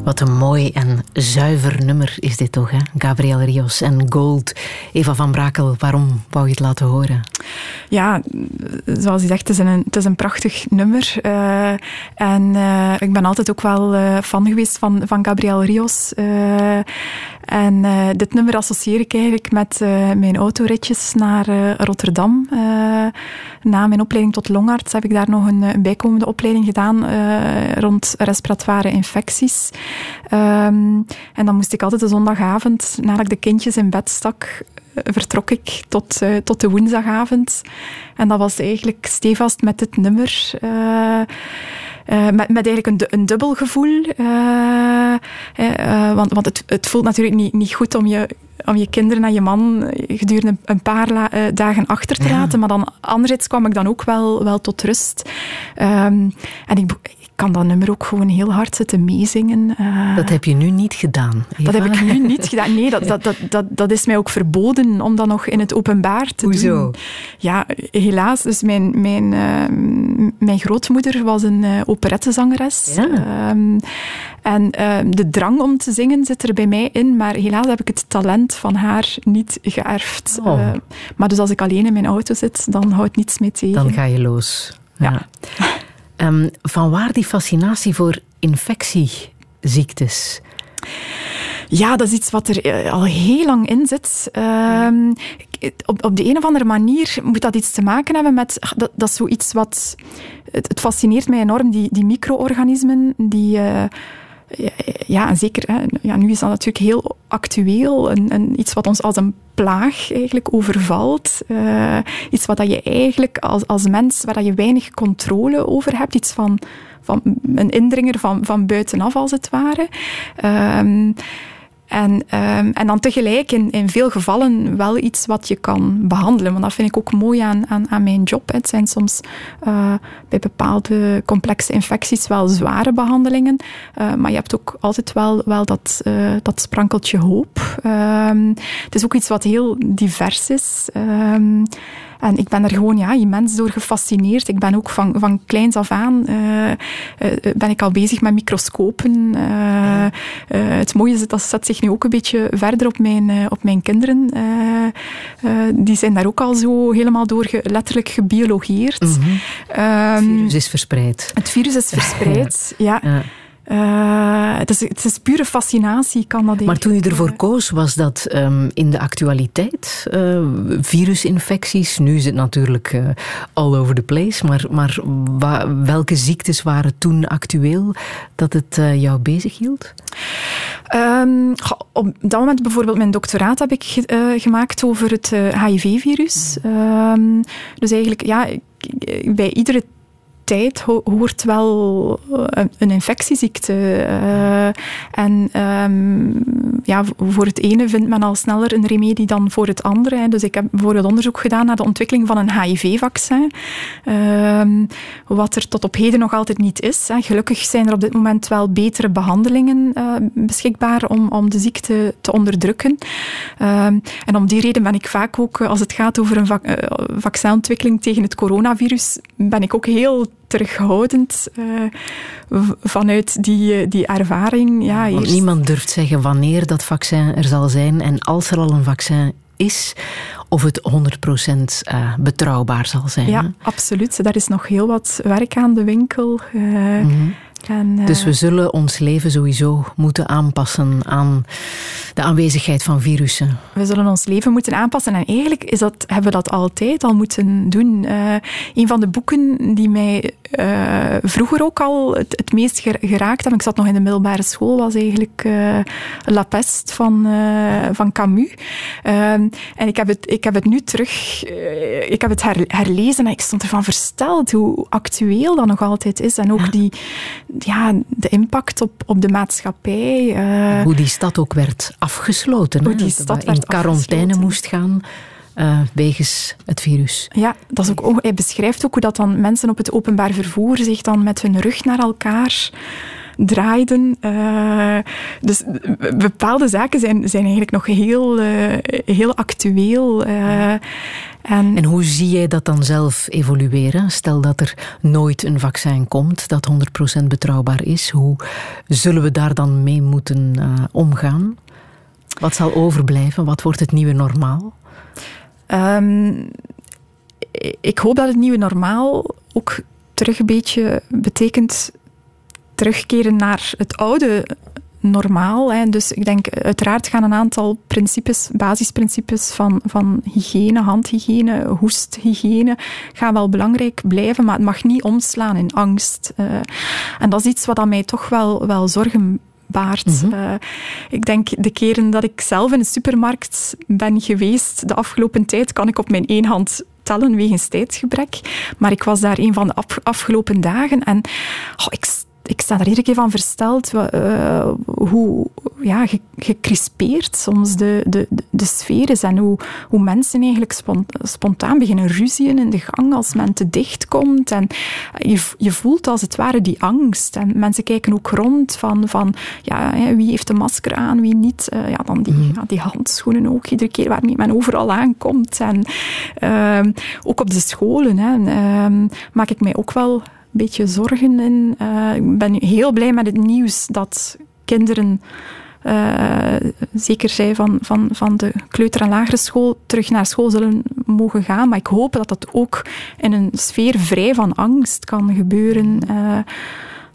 Wat een mooi en zuiver nummer is dit toch, hè? Gabriel Rios en Gold. Eva van Brakel, waarom wou je het laten horen? Ja, zoals je zegt, het is een, het is een prachtig nummer. Eh, en eh, ik ben altijd ook wel eh, fan geweest van, van Gabriel Rios. En dit nummer associeer ik eigenlijk met mijn autoritjes naar Rotterdam. Na mijn opleiding tot longarts heb ik daar nog een, een bijkomende opleiding gedaan rond respiratoire infecties. Ehm, en dan moest ik altijd de zondagavond, nadat ik de kindjes in bed stak, vertrok ik tot, eh, tot de woensdagavond. En dat was eigenlijk stevast met dit nummer. eh, eh, met, met eigenlijk een, een dubbel gevoel. want want het, het voelt natuurlijk niet, niet goed om je, om je kinderen en je man gedurende een, paar eh, dagen achter te Ja. laten. Maar dan anderzijds kwam ik dan ook wel, wel tot rust. Ehm, en ik, ik kan dat nummer ook gewoon heel hard zitten meezingen. eh. Dat heb je nu niet gedaan. Dat heb ik nu niet gedaan. Nee, dat, dat, dat, dat, dat is mij ook verboden om dat nog in het openbaar te Hoezo? doen. Ja, helaas. Dus mijn, mijn, eh, m- mijn grootmoeder was een eh, operettezangeres. Ja. Ehm, en eh, de drang om te zingen zit er bij mij in, maar helaas heb ik het talent van haar niet geërfd. Oh. Eh, maar dus als ik alleen in mijn auto zit, dan houdt niets mee tegen. Dan ga je los. Ja. Ehm, van waar die fascinatie voor infectieziektes? Ja, dat is iets wat er eh, al heel lang in zit. Ehm, op, op de een of andere manier moet dat iets te maken hebben met... Dat, dat is zoiets wat... Het, het fascineert mij enorm, die, die micro-organismen, die... eh, ja, en zeker, hè, ja, nu is dat natuurlijk heel actueel. En, iets wat ons als een plaag eigenlijk overvalt. Eh, iets wat dat je eigenlijk als, als mens, waar dat je weinig controle over hebt. Iets van, van een indringer van, van buitenaf, als het ware. Ehm, en, ehm, en dan tegelijk in, in veel gevallen wel iets wat je kan behandelen. Want dat vind ik ook mooi aan, aan, aan mijn job. Het zijn soms eh, bij bepaalde complexe infecties wel zware behandelingen. Eh, maar je hebt ook altijd wel, wel dat, eh, dat sprankeltje hoop. Ehm, het is ook iets wat heel divers is. Ehm, en ik ben er gewoon ja, immens door gefascineerd. Ik ben ook van, van kleins af aan eh, eh, ben ik al bezig met microscopen. Eh, eh, het mooie is, dat zet zich nu ook een beetje verder op mijn, eh, op mijn kinderen. Eh, eh, die zijn daar ook al zo helemaal door ge- letterlijk gebiologeerd. Het Ehm, virus is verspreid. het virus is verspreid, (laughs) ja. Ja. Eh, het, is, het is pure fascinatie, kan dat Maar toen je eigenlijk, ervoor koos, was dat ehm, in de actualiteit? eh, virusinfecties? Nu is het natuurlijk eh, all over the place. Maar, maar wa- welke ziektes waren toen actueel dat het jou bezighield? Ehm, goh, op dat moment bijvoorbeeld mijn doctoraat heb ik ge- gemaakt over het HIV-virus. Ehm, dus eigenlijk, ja, bij iedere tijd ho- hoort wel eh, een, infectieziekte. eh, en ehm, ja, voor het ene vindt men al sneller een remedie dan voor het andere. Dus ik heb bijvoorbeeld onderzoek gedaan naar de ontwikkeling van een HIV-vaccin. Ehm, wat er tot op heden nog altijd niet is. Gelukkig zijn er op dit moment wel betere behandelingen eh, beschikbaar om, om de ziekte te onderdrukken. Ehm, en om die reden ben ik vaak ook, als het gaat over een vac- vaccinontwikkeling tegen het coronavirus, ben ik ook heel terughoudend eh, vanuit die, eh, die ervaring. Ja, Want niemand durft zeggen wanneer dat vaccin er zal zijn. En als er al een vaccin is, of het 100% eh, betrouwbaar zal zijn. hè? Ja, absoluut. Daar is nog heel wat werk aan de winkel. Mhm. En, eh, Dus we zullen ons leven sowieso moeten aanpassen aan de aanwezigheid van virussen. We zullen ons leven moeten aanpassen. En eigenlijk is dat, hebben we dat altijd al moeten doen. Eh, een van de boeken die mij eh, vroeger ook al het, het meest ger- geraakt hebben, ik zat nog in de middelbare school, was eigenlijk La Peste van, van Camus. Ehm, en ik heb, het, ik heb het nu terug, ik heb het her- herlezen en ik stond ervan versteld hoe actueel dat nog altijd is. En ook die, ja, de impact op, op de maatschappij. eh, Hoe die stad ook werd afgesloten. Hoe die stad we in werd quarantaine afgesloten. moest gaan eh, wegens het virus. Ja, dat is ook, hij beschrijft ook hoe dat dan mensen op het openbaar vervoer zich dan met hun rug naar elkaar draaiden. Eh, dus bepaalde zaken zijn, zijn eigenlijk nog heel, eh, heel actueel. eh, en, En hoe zie jij dat dan zelf evolueren? Stel dat er nooit een vaccin komt dat 100% betrouwbaar is. Hoe zullen we daar dan mee moeten omgaan? Wat zal overblijven? Wat wordt het nieuwe normaal? Ehm, ik hoop dat het nieuwe normaal ook terug een beetje betekent terugkeren naar het oude normaal. Hè. Dus ik denk, uiteraard gaan een aantal principes, basisprincipes van, van hygiëne, handhygiëne, hoesthygiëne, gaan wel belangrijk blijven, maar het mag niet omslaan in angst. Eh, en dat is iets wat aan mij toch wel, wel zorgen baart. Eh, ik denk de keren dat ik zelf in de supermarkt ben geweest, de afgelopen tijd, kan ik op mijn één hand tellen wegens tijdsgebrek. Maar ik was daar een van de af- afgelopen dagen en oh, ik, ik sta er iedere keer van versteld eh, hoe ja, ge- gecrispeerd soms de, de, de- de sfeer is en hoe, hoe mensen eigenlijk spon- spontaan beginnen ruzien in de gang als men te dicht komt. En je, je voelt als het ware die angst. En mensen kijken ook rond van, van ja, wie heeft een masker aan, wie niet. Eh, ja, dan die, ja, die handschoenen ook, iedere keer waarmee men overal aankomt. En ehm, ook op de scholen hè, ehm, maak ik mij ook wel beetje zorgen in. Eh, ik ben heel blij met het nieuws dat kinderen, eh, zeker zij van, van, van de kleuter- en lagere school, terug naar school zullen mogen gaan. Maar ik hoop dat dat ook in een sfeer vrij van angst kan gebeuren. eh,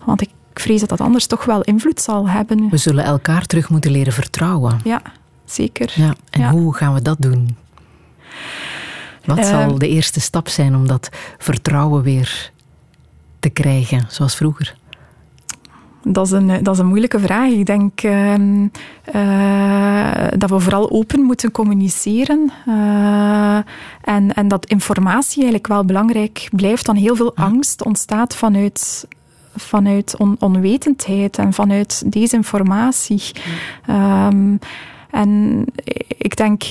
want ik vrees dat dat anders toch wel invloed zal hebben. We zullen elkaar terug moeten leren vertrouwen. Ja, zeker. Ja, en Ja. hoe gaan we dat doen? Wat zal de eerste stap zijn om dat vertrouwen weer te krijgen, zoals vroeger? Dat is, een, dat is een moeilijke vraag. Ik denk ehm, eh, dat we vooral open moeten communiceren. eh, en, en dat informatie eigenlijk wel belangrijk blijft. Dan heel veel angst ontstaat vanuit, vanuit on- onwetendheid en vanuit desinformatie. Ehm, en ik denk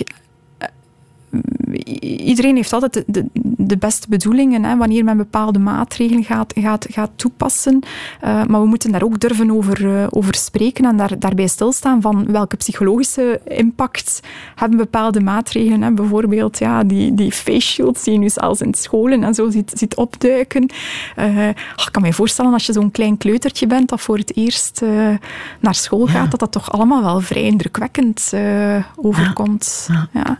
iedereen heeft altijd de, de, de beste bedoelingen hè, wanneer men bepaalde maatregelen gaat, gaat, gaat toepassen. Uh, maar we moeten daar ook durven over, uh, over spreken en daar, daarbij stilstaan van welke psychologische impact hebben bepaalde maatregelen. Hè. Bijvoorbeeld ja, die, die face shields die je nu zelfs in scholen en zo ziet, ziet opduiken. Uh, ik kan me voorstellen als je zo'n klein kleutertje bent dat voor het eerst naar school gaat, ja. dat dat toch allemaal wel vrij indrukwekkend overkomt. Ja. ja.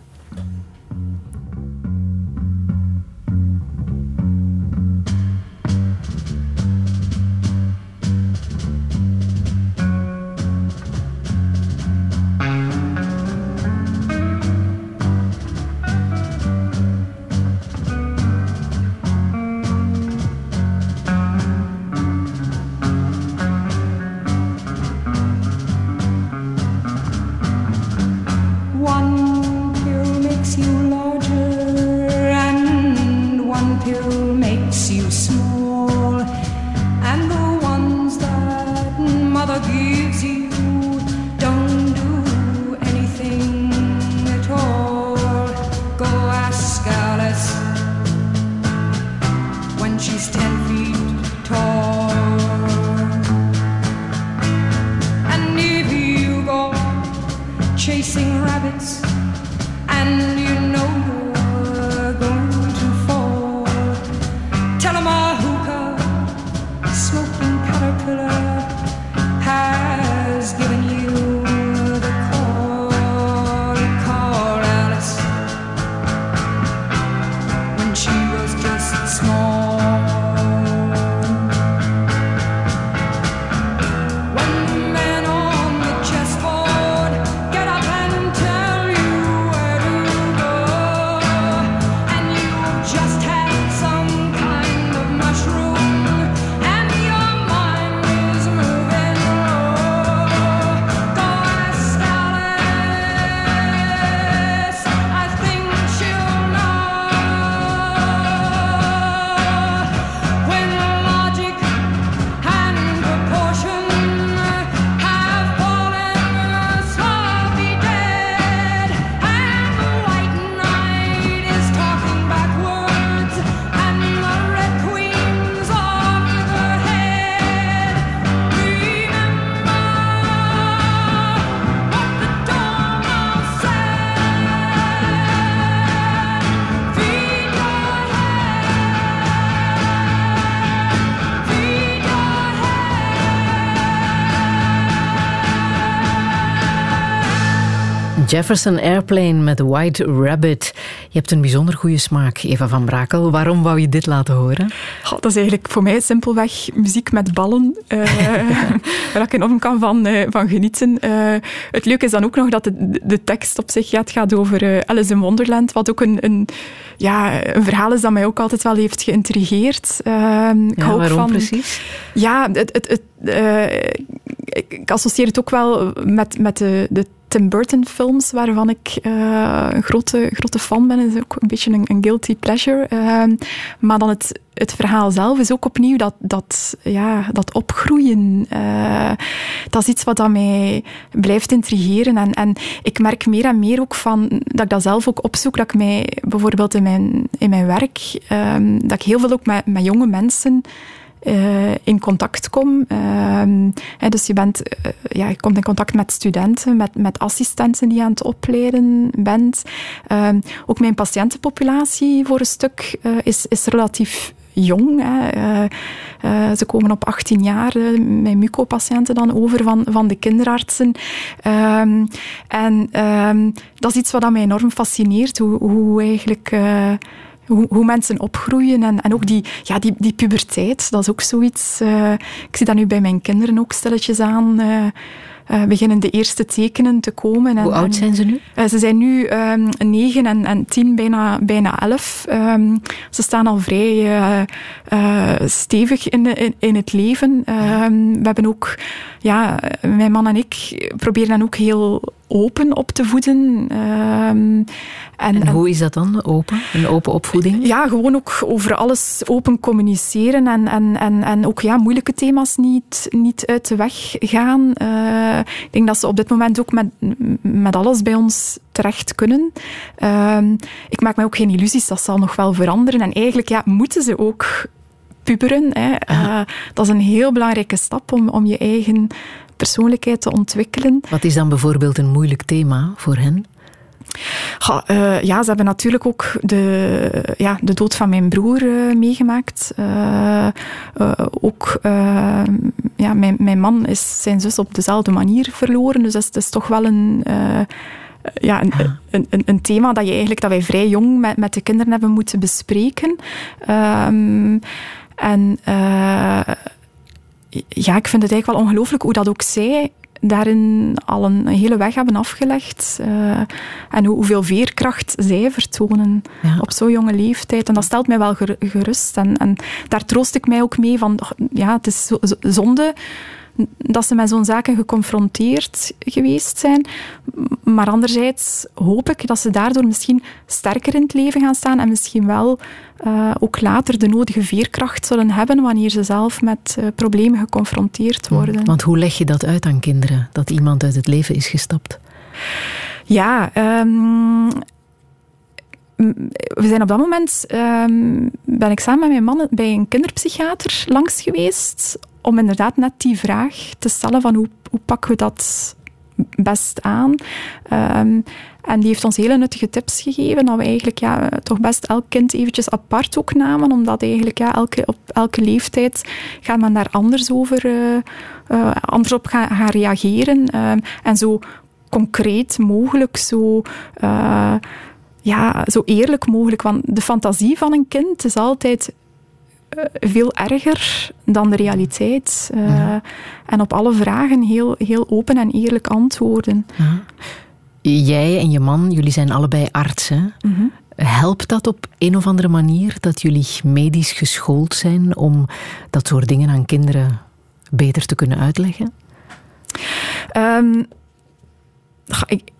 Jefferson Airplane met White Rabbit. Je hebt een bijzonder goede smaak, Eva van Brakel. Waarom wou je dit laten horen? Dat is eigenlijk voor mij simpelweg muziek met ballen, eh, (laughs) waar ik enorm kan van, eh, van genieten. Eh, het leuke is dan ook nog dat de, de tekst op zich ja, het gaat over Alice in Wonderland, wat ook een, een, ja, een verhaal is dat mij ook altijd wel heeft geïntrigeerd. Ik Ja, hou waarom van, precies? Ja, het, het, het, ik, associeer het ook wel met, met de, de Tim Burton films, waarvan ik eh, een grote, grote fan ben. Het is ook een beetje een, een guilty pleasure. Ehm, maar dan het, het verhaal zelf is ook opnieuw dat, dat, ja, dat opgroeien. eh, dat is iets wat dat mij blijft intrigeren. En, en ik merk meer en meer ook van, dat ik dat zelf ook opzoek, dat ik mij bijvoorbeeld in mijn, in mijn werk, ehm, dat ik heel veel ook met, met jonge mensen eh, in contact kom. Ehm, dus je, bent, eh, ja, je komt in contact met studenten, met, met assistenten die je aan het opleiden bent. Ehm, ook mijn patiëntenpopulatie voor een stuk eh, is, is relatief jong. Ze komen op 18 jaar, mijn muco-patiënten dan over van, van de kinderartsen. Ehm, en dat is iets wat mij enorm fascineert, hoe, hoe eigenlijk... hoe, hoe mensen opgroeien en, en ook die, ja, die, die puberteit, dat is ook zoiets. eh, ik zie dat nu bij mijn kinderen ook stilletjes aan. eh, beginnen de eerste tekenen te komen. En, Hoe oud zijn ze nu? ze zijn nu ehm, negen en, en tien, bijna, bijna elf. Ehm, ze staan al vrij stevig in, in, in het leven. Ehm, we hebben ook, ja, mijn man en ik proberen hen ook heel open op te voeden. Ehm, en, En hoe is dat dan, open? Een open opvoeding? ja, gewoon ook over alles open communiceren en, en, en, en ook ja, moeilijke thema's niet, niet uit de weg gaan. Eh, ik denk dat ze op dit moment ook met, met alles bij ons terecht kunnen. Ehm, ik maak me ook geen illusies, dat zal nog wel veranderen. En eigenlijk ja, moeten ze ook puberen. Hè. Eh, dat is een heel belangrijke stap om, om je eigen persoonlijkheid te ontwikkelen. Wat is dan bijvoorbeeld een moeilijk thema voor hen? Ga, eh, ja, ze hebben natuurlijk ook de, ja, de dood van mijn broer eh, meegemaakt. Eh, ook eh, ja, mijn, mijn man is zijn zus op dezelfde manier verloren. Dus dat is, dat is toch wel een, ja, een, een, een, een thema dat, je eigenlijk, dat wij vrij jong met, met de kinderen hebben moeten bespreken. Ehm, en ja, ik vind het eigenlijk wel ongelooflijk hoe dat ook zij daarin al een, een hele weg hebben afgelegd. eh, en hoe, hoeveel veerkracht zij vertonen Ja. op zo'n jonge leeftijd. En dat stelt mij wel ger- gerust. En, en daar troost ik mij ook mee van, och, ja, het is zo- zo- zonde dat ze met zo'n zaken geconfronteerd geweest zijn. Maar anderzijds hoop ik dat ze daardoor misschien sterker in het leven gaan staan en misschien wel eh, ook later de nodige veerkracht zullen hebben wanneer ze zelf met eh, problemen geconfronteerd worden. Want hoe leg je dat uit aan kinderen, dat iemand uit het leven is gestapt? Ja, ehm, we zijn op dat moment, ehm, ben ik samen met mijn man bij een kinderpsychiater langs geweest om inderdaad net die vraag te stellen van hoe, hoe pakken we dat best aan. Ehm, en die heeft ons hele nuttige tips gegeven, dat we eigenlijk ja, toch best elk kind eventjes apart ook namen, omdat eigenlijk ja, elke, op elke leeftijd gaat men daar anders over, eh, eh, anders op gaan, reageren. Ehm, en zo concreet mogelijk, zo, eh, ja, zo eerlijk mogelijk. Want de fantasie van een kind is altijd veel erger dan de realiteit. Eh, En op alle vragen heel, heel open en eerlijk antwoorden. Jij en je man, jullie zijn allebei artsen. Helpt dat op een of andere manier dat jullie medisch geschoold zijn om dat soort dingen aan kinderen beter te kunnen uitleggen? Ga- ik,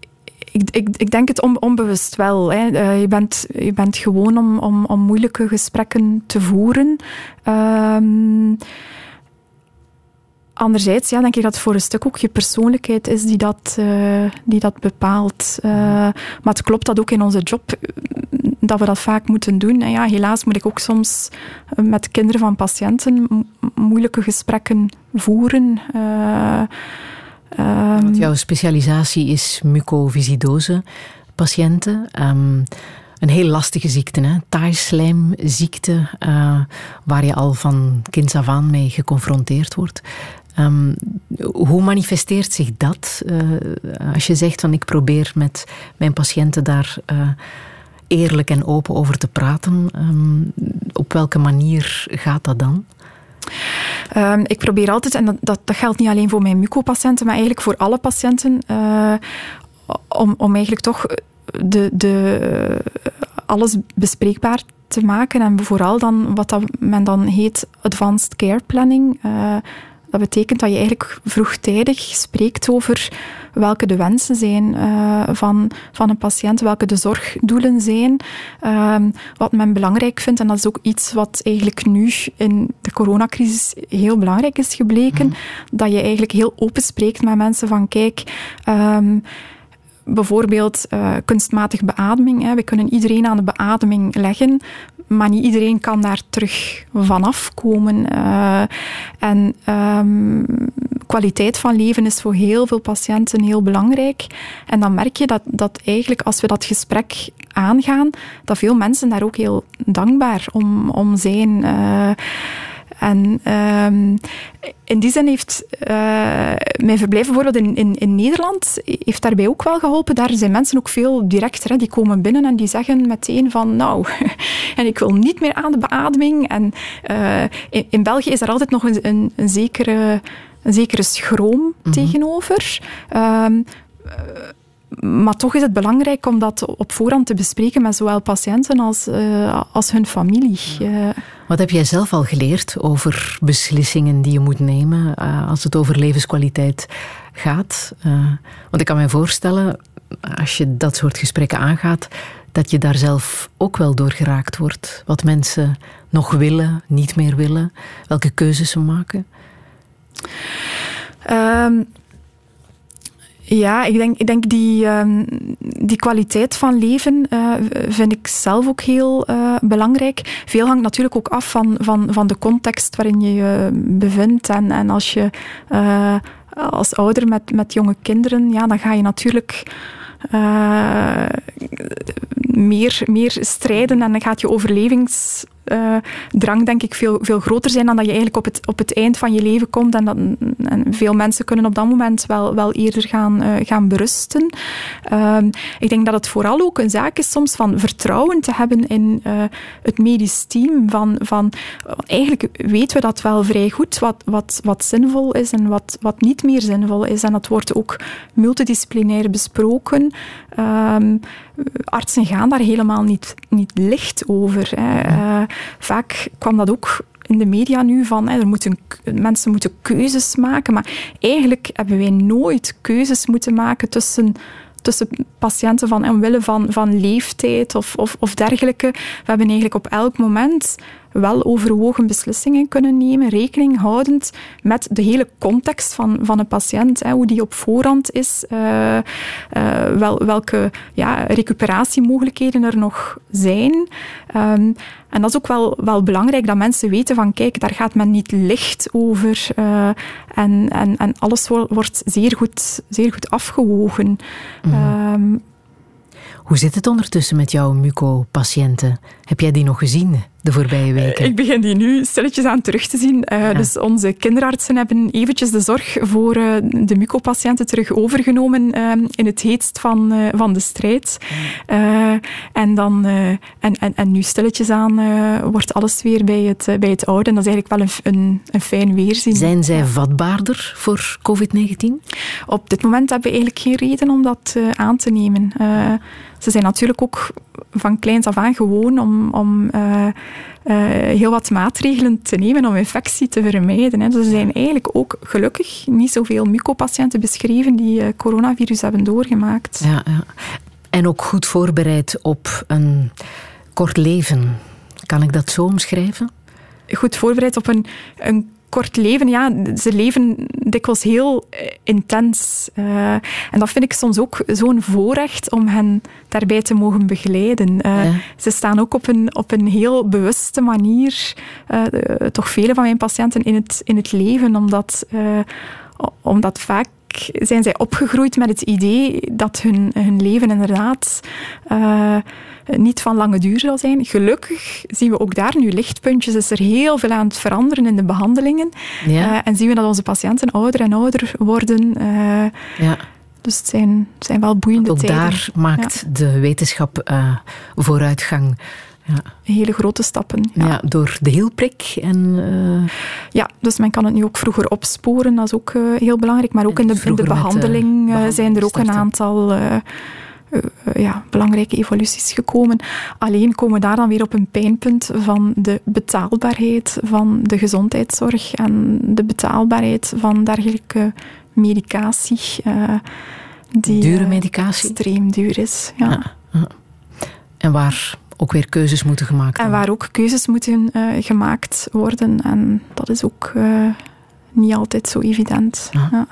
ik, ik, ik denk het on- onbewust wel. Hè. Eh, je, bent, je bent gewoon om, om, om moeilijke gesprekken te voeren. Ehm, anderzijds ja, denk ik dat het voor een stuk ook je persoonlijkheid is die dat, eh, die dat bepaalt. Eh, maar het klopt dat ook in onze job dat we dat vaak moeten doen. En ja, helaas moet ik ook soms met kinderen van patiënten mo- moeilijke gesprekken voeren. Ehm, jouw specialisatie is mucoviscidose patiënten. Ehm, een heel lastige ziekte, hè? taaislijmziekte, eh, waar je al van kinds af aan mee geconfronteerd wordt. Ehm, hoe manifesteert zich dat? Eh, als je zegt van ik probeer met mijn patiënten daar eh, eerlijk en open over te praten. op welke manier gaat dat dan? Ehm, ik probeer altijd, en dat, dat, geldt niet alleen voor mijn mucopatiënten, maar eigenlijk voor alle patiënten, eh, om, om eigenlijk toch de, de, alles bespreekbaar te maken. En vooral dan wat dat men dan heet advanced care planning. Eh, dat betekent dat je eigenlijk vroegtijdig spreekt over welke de wensen zijn eh, van, van een patiënt, welke de zorgdoelen zijn, ehm, wat men belangrijk vindt. En dat is ook iets wat eigenlijk nu in de coronacrisis heel belangrijk is gebleken. Dat je eigenlijk heel open spreekt met mensen van kijk... ehm, bijvoorbeeld eh, kunstmatige beademing. Hè. We kunnen iedereen aan de beademing leggen, maar niet iedereen kan daar terug vanaf komen. Eh, en ehm, kwaliteit van leven is voor heel veel patiënten heel belangrijk. En dan merk je dat, dat eigenlijk als we dat gesprek aangaan, dat veel mensen daar ook heel dankbaar om, om zijn. Eh, en ehm, in die zin heeft eh, mijn verblijf bijvoorbeeld in, in, Nederland heeft daarbij ook wel geholpen. Daar zijn mensen ook veel directer. Hè. Die komen binnen en die zeggen meteen van nou, (laughs) en ik wil niet meer aan de beademing. En eh, in, België is er altijd nog een, een zekere, een zekere schroom tegenover. Ehm, maar toch is het belangrijk om dat op voorhand te bespreken met zowel patiënten als, eh, als hun familie. Eh, Wat heb jij zelf al geleerd over beslissingen die je moet nemen eh, als het over levenskwaliteit gaat? Eh, want ik kan me voorstellen, als je dat soort gesprekken aangaat, dat je daar zelf ook wel door geraakt wordt. Wat mensen nog willen, niet meer willen, welke keuzes ze maken. Ehm, ja, ik denk, ik denk die, ehm, die kwaliteit van leven eh, vind ik zelf ook heel eh, belangrijk. Veel hangt natuurlijk ook af van, van, van de context waarin je je bevindt. En, en als je eh, als ouder met, met jonge kinderen, ja, dan ga je natuurlijk meer, meer strijden en dan gaat je overlevingsdrang denk ik veel, veel groter zijn dan dat je eigenlijk op het, op het eind van je leven komt. En, dat, en veel mensen kunnen op dat moment wel, wel eerder gaan, eh, gaan berusten. Ehm, ik denk dat het vooral ook een zaak is soms van vertrouwen te hebben in eh, het medisch team. Van, van, eigenlijk weten we dat wel vrij goed, wat, wat, wat zinvol is en wat, wat niet meer zinvol is. En dat wordt ook multidisciplinair besproken. Ehm, artsen gaan daar helemaal niet, niet licht over. Hè. Eh, vaak kwam dat ook in de media nu van hè, er moeten, mensen moeten keuzes maken, maar eigenlijk hebben wij nooit keuzes moeten maken tussen tussen patiënten van omwille van, van leeftijd of, of, of dergelijke. We hebben eigenlijk op elk moment wel overwogen beslissingen kunnen nemen, rekening houdend met de hele context van, van een patiënt, hè, hoe die op voorhand is, eh, eh, wel, welke ja, recuperatiemogelijkheden er nog zijn. Ehm, en dat is ook wel, wel belangrijk dat mensen weten van kijk, daar gaat men niet licht over eh, en, en, en alles wo- wordt zeer goed, zeer goed afgewogen. Ehm, Hoe zit het ondertussen met jouw muco-patiënten? Heb jij die nog gezien de voorbije weken? Ik begin die nu stilletjes aan terug te zien. Eh, Dus onze kinderartsen hebben eventjes de zorg voor eh, de mucopatiënten terug overgenomen eh, in het heetst van, eh, van de strijd. Eh, en, dan, eh, en, en, en nu stilletjes aan eh, wordt alles weer bij het, eh, bij het oude. En dat is eigenlijk wel een, een, een fijn weerzien. Zijn zij vatbaarder voor COVID-19? Op dit moment hebben we eigenlijk geen reden om dat eh, aan te nemen. Eh, ze zijn natuurlijk ook van kleins af aan gewoon om, om eh, eh, heel wat maatregelen te nemen om infectie te vermijden. Hè. Dus er zijn eigenlijk ook gelukkig niet zoveel mucopatiënten beschreven die eh, coronavirus hebben doorgemaakt. Ja, ja. En ook goed voorbereid op een kort leven. Kan ik dat zo omschrijven? goed voorbereid op een, een kort leven. Ja, ze leven dikwijls heel eh, intens. Eh, en dat vind ik soms ook zo'n voorrecht om hen daarbij te mogen begeleiden. Eh, Ja. Ze staan ook op een, op een heel bewuste manier, toch vele van mijn patiënten, in het, in het leven, omdat, omdat vaak zijn zij opgegroeid met het idee dat hun, hun leven inderdaad niet van lange duur zal zijn. Gelukkig zien we ook daar nu lichtpuntjes. Is er heel veel aan het veranderen in de behandelingen. Ja. Eh, en zien we dat onze patiënten ouder en ouder worden. eh, Ja. dus het zijn, het zijn wel boeiende Ook tijden. daar maakt de wetenschap eh, vooruitgang. Ja. Hele grote stappen. Ja. Ja. door de hielprik en eh, Ja, dus men kan het nu ook vroeger opsporen. Dat is ook eh, heel belangrijk. Maar ook in de, in eh, behandeling eh, zijn er ook een aantal eh, eh, eh, ja, belangrijke evoluties gekomen. Alleen komen we daar dan weer op een pijnpunt van de betaalbaarheid van de gezondheidszorg en de betaalbaarheid van dergelijke medicatie. eh, die Dure eh, medicatie? extreem duur is. Ja. en waar ook weer keuzes moeten gemaakt En worden. waar ook keuzes moeten eh, gemaakt worden. En dat is ook eh, niet altijd zo evident. Ja. Ja.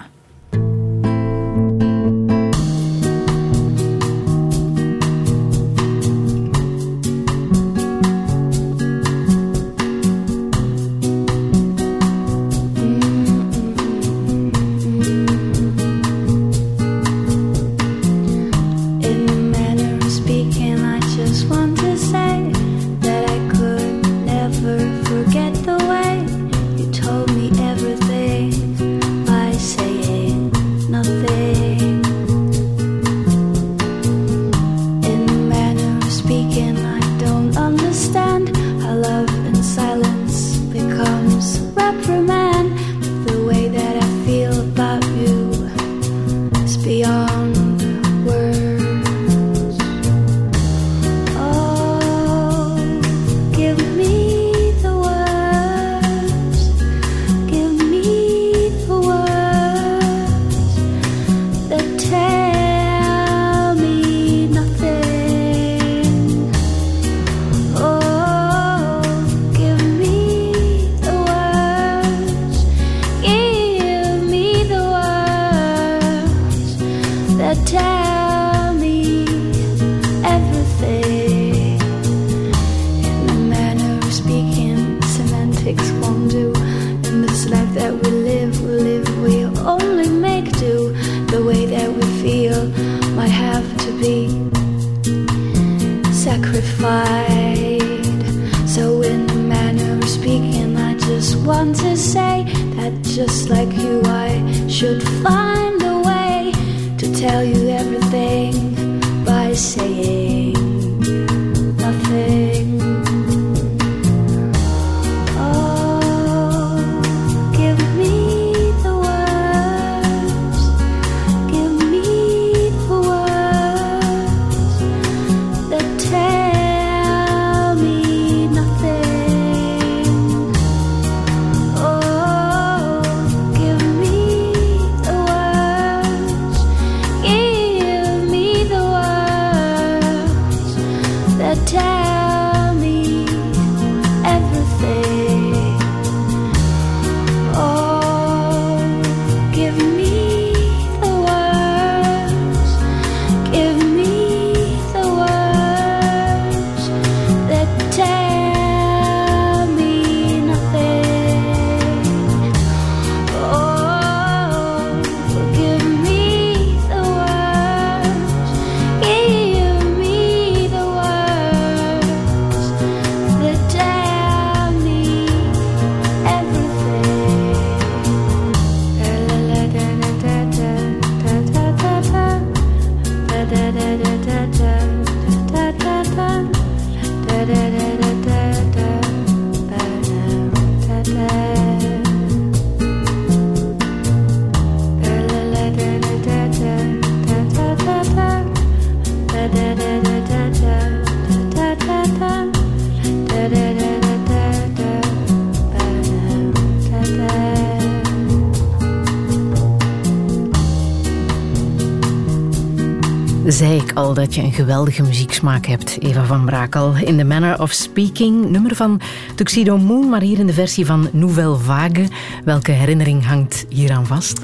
Dat je een geweldige muzieksmaak hebt, Eva van Brakel. In The Manner of Speaking, nummer van Tuxedo Moon, maar hier in de versie van Nouvelle Vague. Welke herinnering hangt hieraan vast?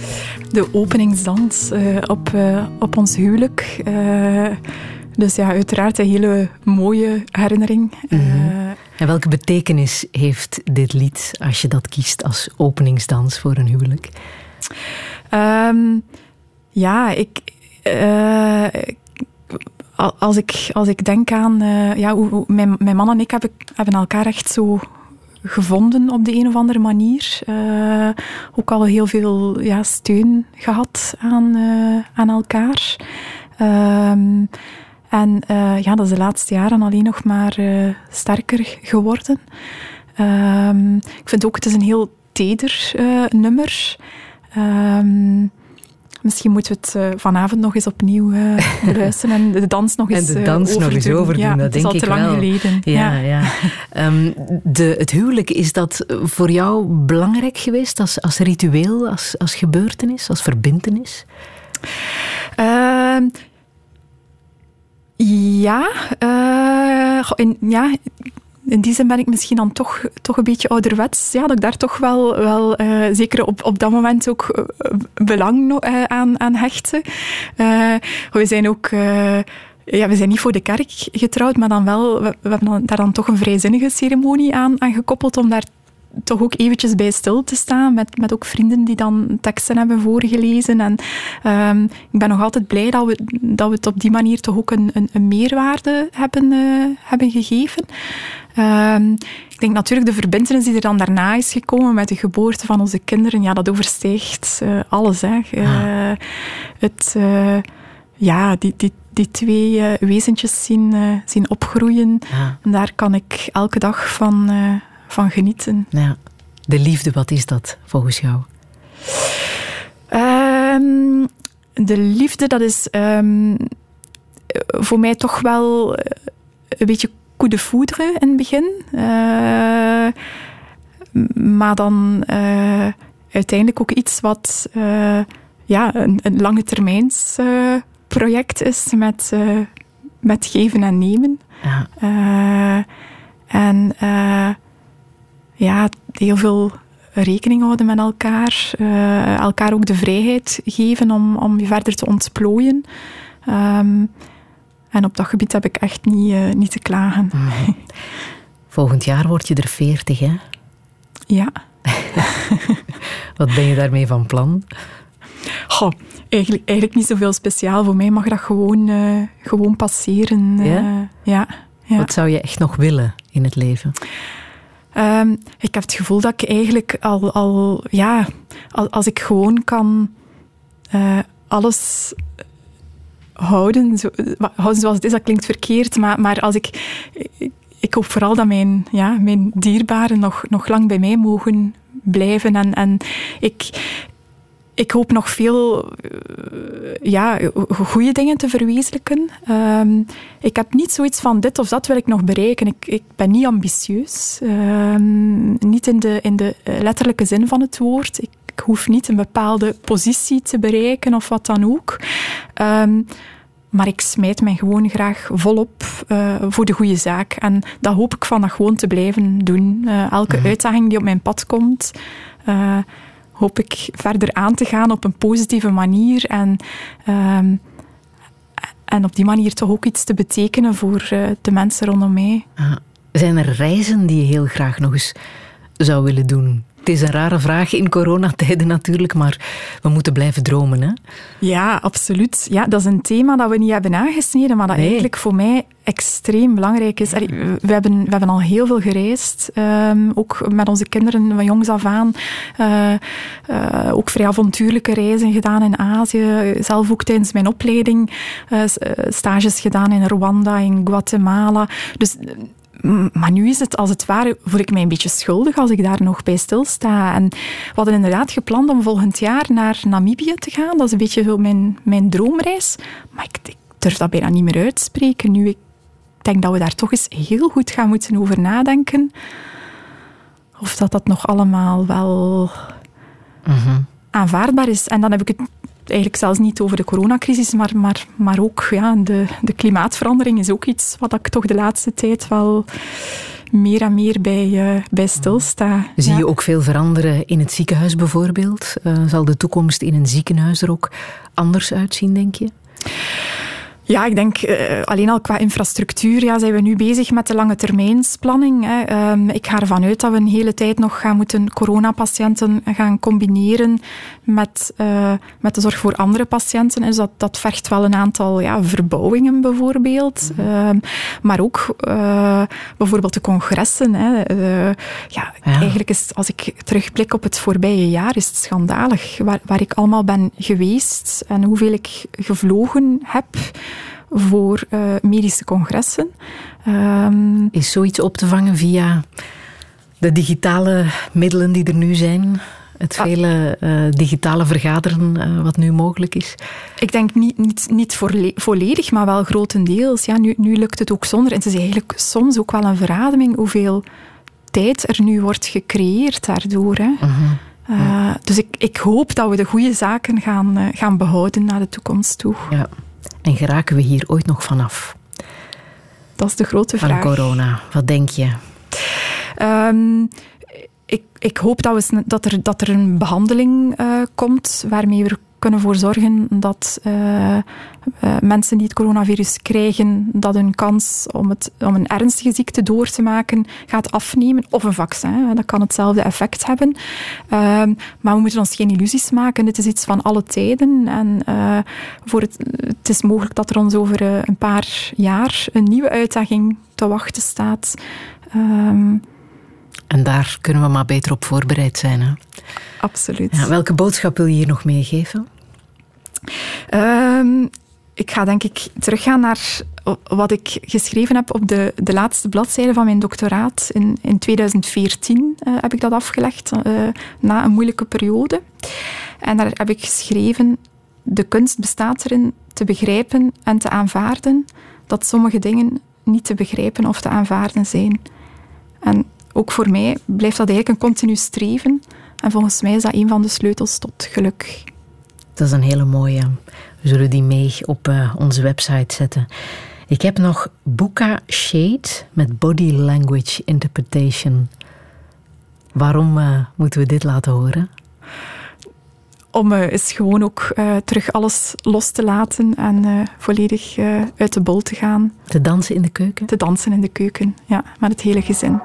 De openingsdans eh, op, eh, op ons huwelijk. Eh, dus ja, uiteraard een hele mooie herinnering. Eh, En welke betekenis heeft dit lied als je dat kiest als openingsdans voor een huwelijk? Ehm, Ja, ik... al- als, ik, als ik denk aan... eh, ja, hoe, mijn, mijn man en ik hebben, hebben elkaar echt zo gevonden op de een of andere manier. Eh, ook al heel veel ja, steun gehad aan, eh, aan elkaar. Ehm, en ja, dat is de laatste jaren alleen nog maar sterker geworden. Ehm, ik vind ook, het is een heel teder nummer. Ehm, misschien moeten we het eh, vanavond nog eens opnieuw eh, (laughs) beluisteren en de dans nog En eens de eh, nog eens overdoen, Ja, dat het is denk al te ik lang geleden. Ja, ja. Ehm, de, het huwelijk, is dat voor jou belangrijk geweest als, als ritueel, als, als gebeurtenis, als verbintenis? Ehm, ja, in, ja, in die zin ben ik misschien dan toch, toch een beetje ouderwets. Ja, dat ik daar toch wel, wel eh, zeker op, op dat moment ook eh, belang eh, aan, aan hechtte. We zijn ook... ja, we zijn niet voor de kerk getrouwd, maar dan wel, we, hebben dan, daar dan toch een vrijzinnige ceremonie aan, aan gekoppeld om daar toch ook eventjes bij stil te staan, met, met ook vrienden die dan teksten hebben voorgelezen. En ehm, ik ben nog altijd blij dat we, dat we het op die manier toch ook een, een, meerwaarde hebben, hebben gegeven. Ehm, ik denk natuurlijk de verbintenis die er dan daarna is gekomen met de geboorte van onze kinderen, ja, dat overstijgt eh, alles. Hè. Eh, het, eh, ja, die, die, die twee wezentjes zien, zien opgroeien. Ja. En daar kan ik elke dag van, van genieten. Ja. De liefde, wat is dat volgens jou? Ehm, de liefde, dat is ehm, voor mij toch wel een beetje coup de foudre in het begin. Eh, maar dan eh, uiteindelijk ook iets wat eh, ja, een, een lange termijns project is met, met geven en nemen. Ja. En ja, heel veel rekening houden met elkaar. elkaar ook de vrijheid geven om, om je verder te ontplooien. Ehm, en op dat gebied heb ik echt niet, eh, niet te klagen. Volgend jaar word je er veertig, hè? Ja. (laughs) Wat ben je daarmee van plan? Goh, eigenlijk, eigenlijk niet zoveel speciaal. Voor mij mag dat gewoon, eh, gewoon passeren. eh, Ja? ja, ja. Wat zou je echt nog willen in het leven? Ehm, ik heb het gevoel dat ik eigenlijk al, al ja, al- als ik gewoon kan eh, alles houden, zo, houden zoals het is, dat klinkt verkeerd, maar, maar als ik, ik, ik hoop vooral dat mijn, ja, mijn dierbaren nog, nog lang bij mij mogen blijven en, en ik, ik hoop nog veel eh, ja, goede dingen te verwezenlijken. Ehm, ik heb niet zoiets van dit of dat wil ik nog bereiken. Ik, ik ben niet ambitieus. Ehm, niet in de, in de eh, letterlijke zin van het woord. Ik, ik hoef niet een bepaalde positie te bereiken of wat dan ook. Ehm, maar ik smijt mij gewoon graag volop eh, voor de goede zaak. En dat hoop ik van dat gewoon te blijven doen. Eh, elke uitdaging die op mijn pad komt, eh, hoop ik verder aan te gaan op een positieve manier. En, ehm, en op die manier toch ook iets te betekenen voor de mensen rondom mij. Ah, Zijn er reizen die je heel graag nog eens zou willen doen? Het is een rare vraag in coronatijden natuurlijk, maar we moeten blijven dromen. Hè? Ja, absoluut. Ja, dat is een thema dat we niet hebben aangesneden, maar dat Nee. eigenlijk voor mij extreem belangrijk is. Allee, We hebben, we hebben al heel veel gereisd, ehm, ook met onze kinderen van jongs af aan. Eh, eh, ook vrij avontuurlijke reizen gedaan in Azië. Zelf ook tijdens mijn opleiding eh, stages gedaan in Rwanda, in Guatemala. Dus Maar nu is het, als het ware, voel ik mij een beetje schuldig als ik daar nog bij stilsta. En we hadden inderdaad gepland om volgend jaar naar Namibië te gaan. Dat is een beetje zo mijn, mijn droomreis. Maar ik, ik durf dat bijna niet meer uitspreken. Nu, ik denk dat we daar toch eens heel goed gaan moeten over nadenken. Of dat dat nog allemaal wel aanvaardbaar is. En dan heb ik het eigenlijk zelfs niet over de coronacrisis, maar, maar, maar ook ja, de, de klimaatverandering is ook iets wat ik toch de laatste tijd wel meer en meer bij, eh, bij stilsta. Zie Ja. je ook veel veranderen in het ziekenhuis bijvoorbeeld? Eh, zal de toekomst in een ziekenhuis er ook anders uitzien, denk je? Ja, ik denk eh, alleen al qua infrastructuur ja, zijn we nu bezig met de lange termijnsplanning. Hè. Ehm, ik ga ervan uit dat we een hele tijd nog gaan moeten coronapatiënten gaan combineren met, eh, met de zorg voor andere patiënten. Dus dat, dat vergt wel een aantal ja, verbouwingen bijvoorbeeld. Ehm, maar ook eh, bijvoorbeeld de congressen. Hè. Ja, Ja. Eigenlijk is het, als ik terugblik op het voorbije jaar, is het schandalig waar, waar ik allemaal ben geweest en hoeveel ik gevlogen heb voor eh, medische congressen. Ehm, Is zoiets op te vangen via de digitale middelen die er nu zijn? Het Ah. vele eh, digitale vergaderen eh, wat nu mogelijk is? Ik denk niet, niet, niet volle- volledig, maar wel grotendeels. Ja, nu, nu lukt het ook zonder. En het is eigenlijk soms ook wel een verademing hoeveel tijd er nu wordt gecreëerd daardoor. Hè. Eh, dus ik, ik hoop dat we de goede zaken gaan, gaan behouden naar de toekomst toe. Ja. En geraken we hier ooit nog vanaf? Dat is de grote Van vraag. corona. Wat denk je? Ehm, ik, ik hoop dat, we, dat, er, dat er een behandeling eh, komt waarmee we kunnen voor zorgen dat eh, eh, mensen die het coronavirus krijgen, dat hun kans om, het, om een ernstige ziekte door te maken gaat afnemen. Of een vaccin, hè, dat kan hetzelfde effect hebben. Ehm, maar we moeten ons geen illusies maken. Dit is iets van alle tijden. En eh, voor het, het is mogelijk dat er ons over een paar jaar een nieuwe uitdaging te wachten staat. Ehm, En daar kunnen we maar beter op voorbereid zijn. Hè? Absoluut. Ja, welke boodschap wil je hier nog meegeven? Ehm, ik ga denk ik teruggaan naar wat ik geschreven heb op de, de laatste bladzijde van mijn doctoraat. In, in 2014 eh, heb ik dat afgelegd, eh, na een moeilijke periode. En daar heb ik geschreven, de kunst bestaat erin te begrijpen en te aanvaarden dat sommige dingen niet te begrijpen of te aanvaarden zijn. En ook voor mij blijft dat eigenlijk een continu streven. En volgens mij is dat een van de sleutels tot geluk. Dat is een hele mooie. We zullen die mee op eh, onze website zetten. Ik heb nog Buka Shade met Body Language Interpretation. Waarom eh, moeten we dit laten horen? om eh, eens gewoon ook terug alles los te laten en volledig uit de bol te gaan. Te dansen in de keuken? Te dansen in de keuken, ja, met het hele gezin.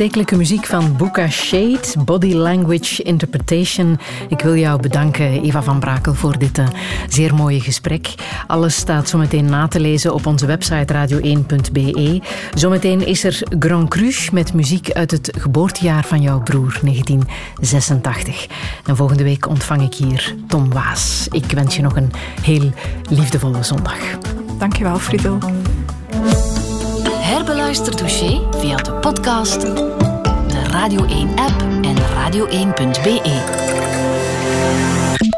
Aanstekelijke muziek van Buka Shade, Body Language Interpretation. Ik wil jou bedanken, Eva van Brakel, voor dit eh, zeer mooie gesprek. Alles staat zometeen na te lezen op onze website radio1.be. Zometeen is er Grand Cru met muziek uit het geboortejaar van jouw broer, 1986. En volgende week ontvang ik hier Tom Waas. Ik wens je nog een heel liefdevolle zondag. Dankjewel, Friedel. Herbeluister Douché via de podcast, de Radio 1-app en radio1.be.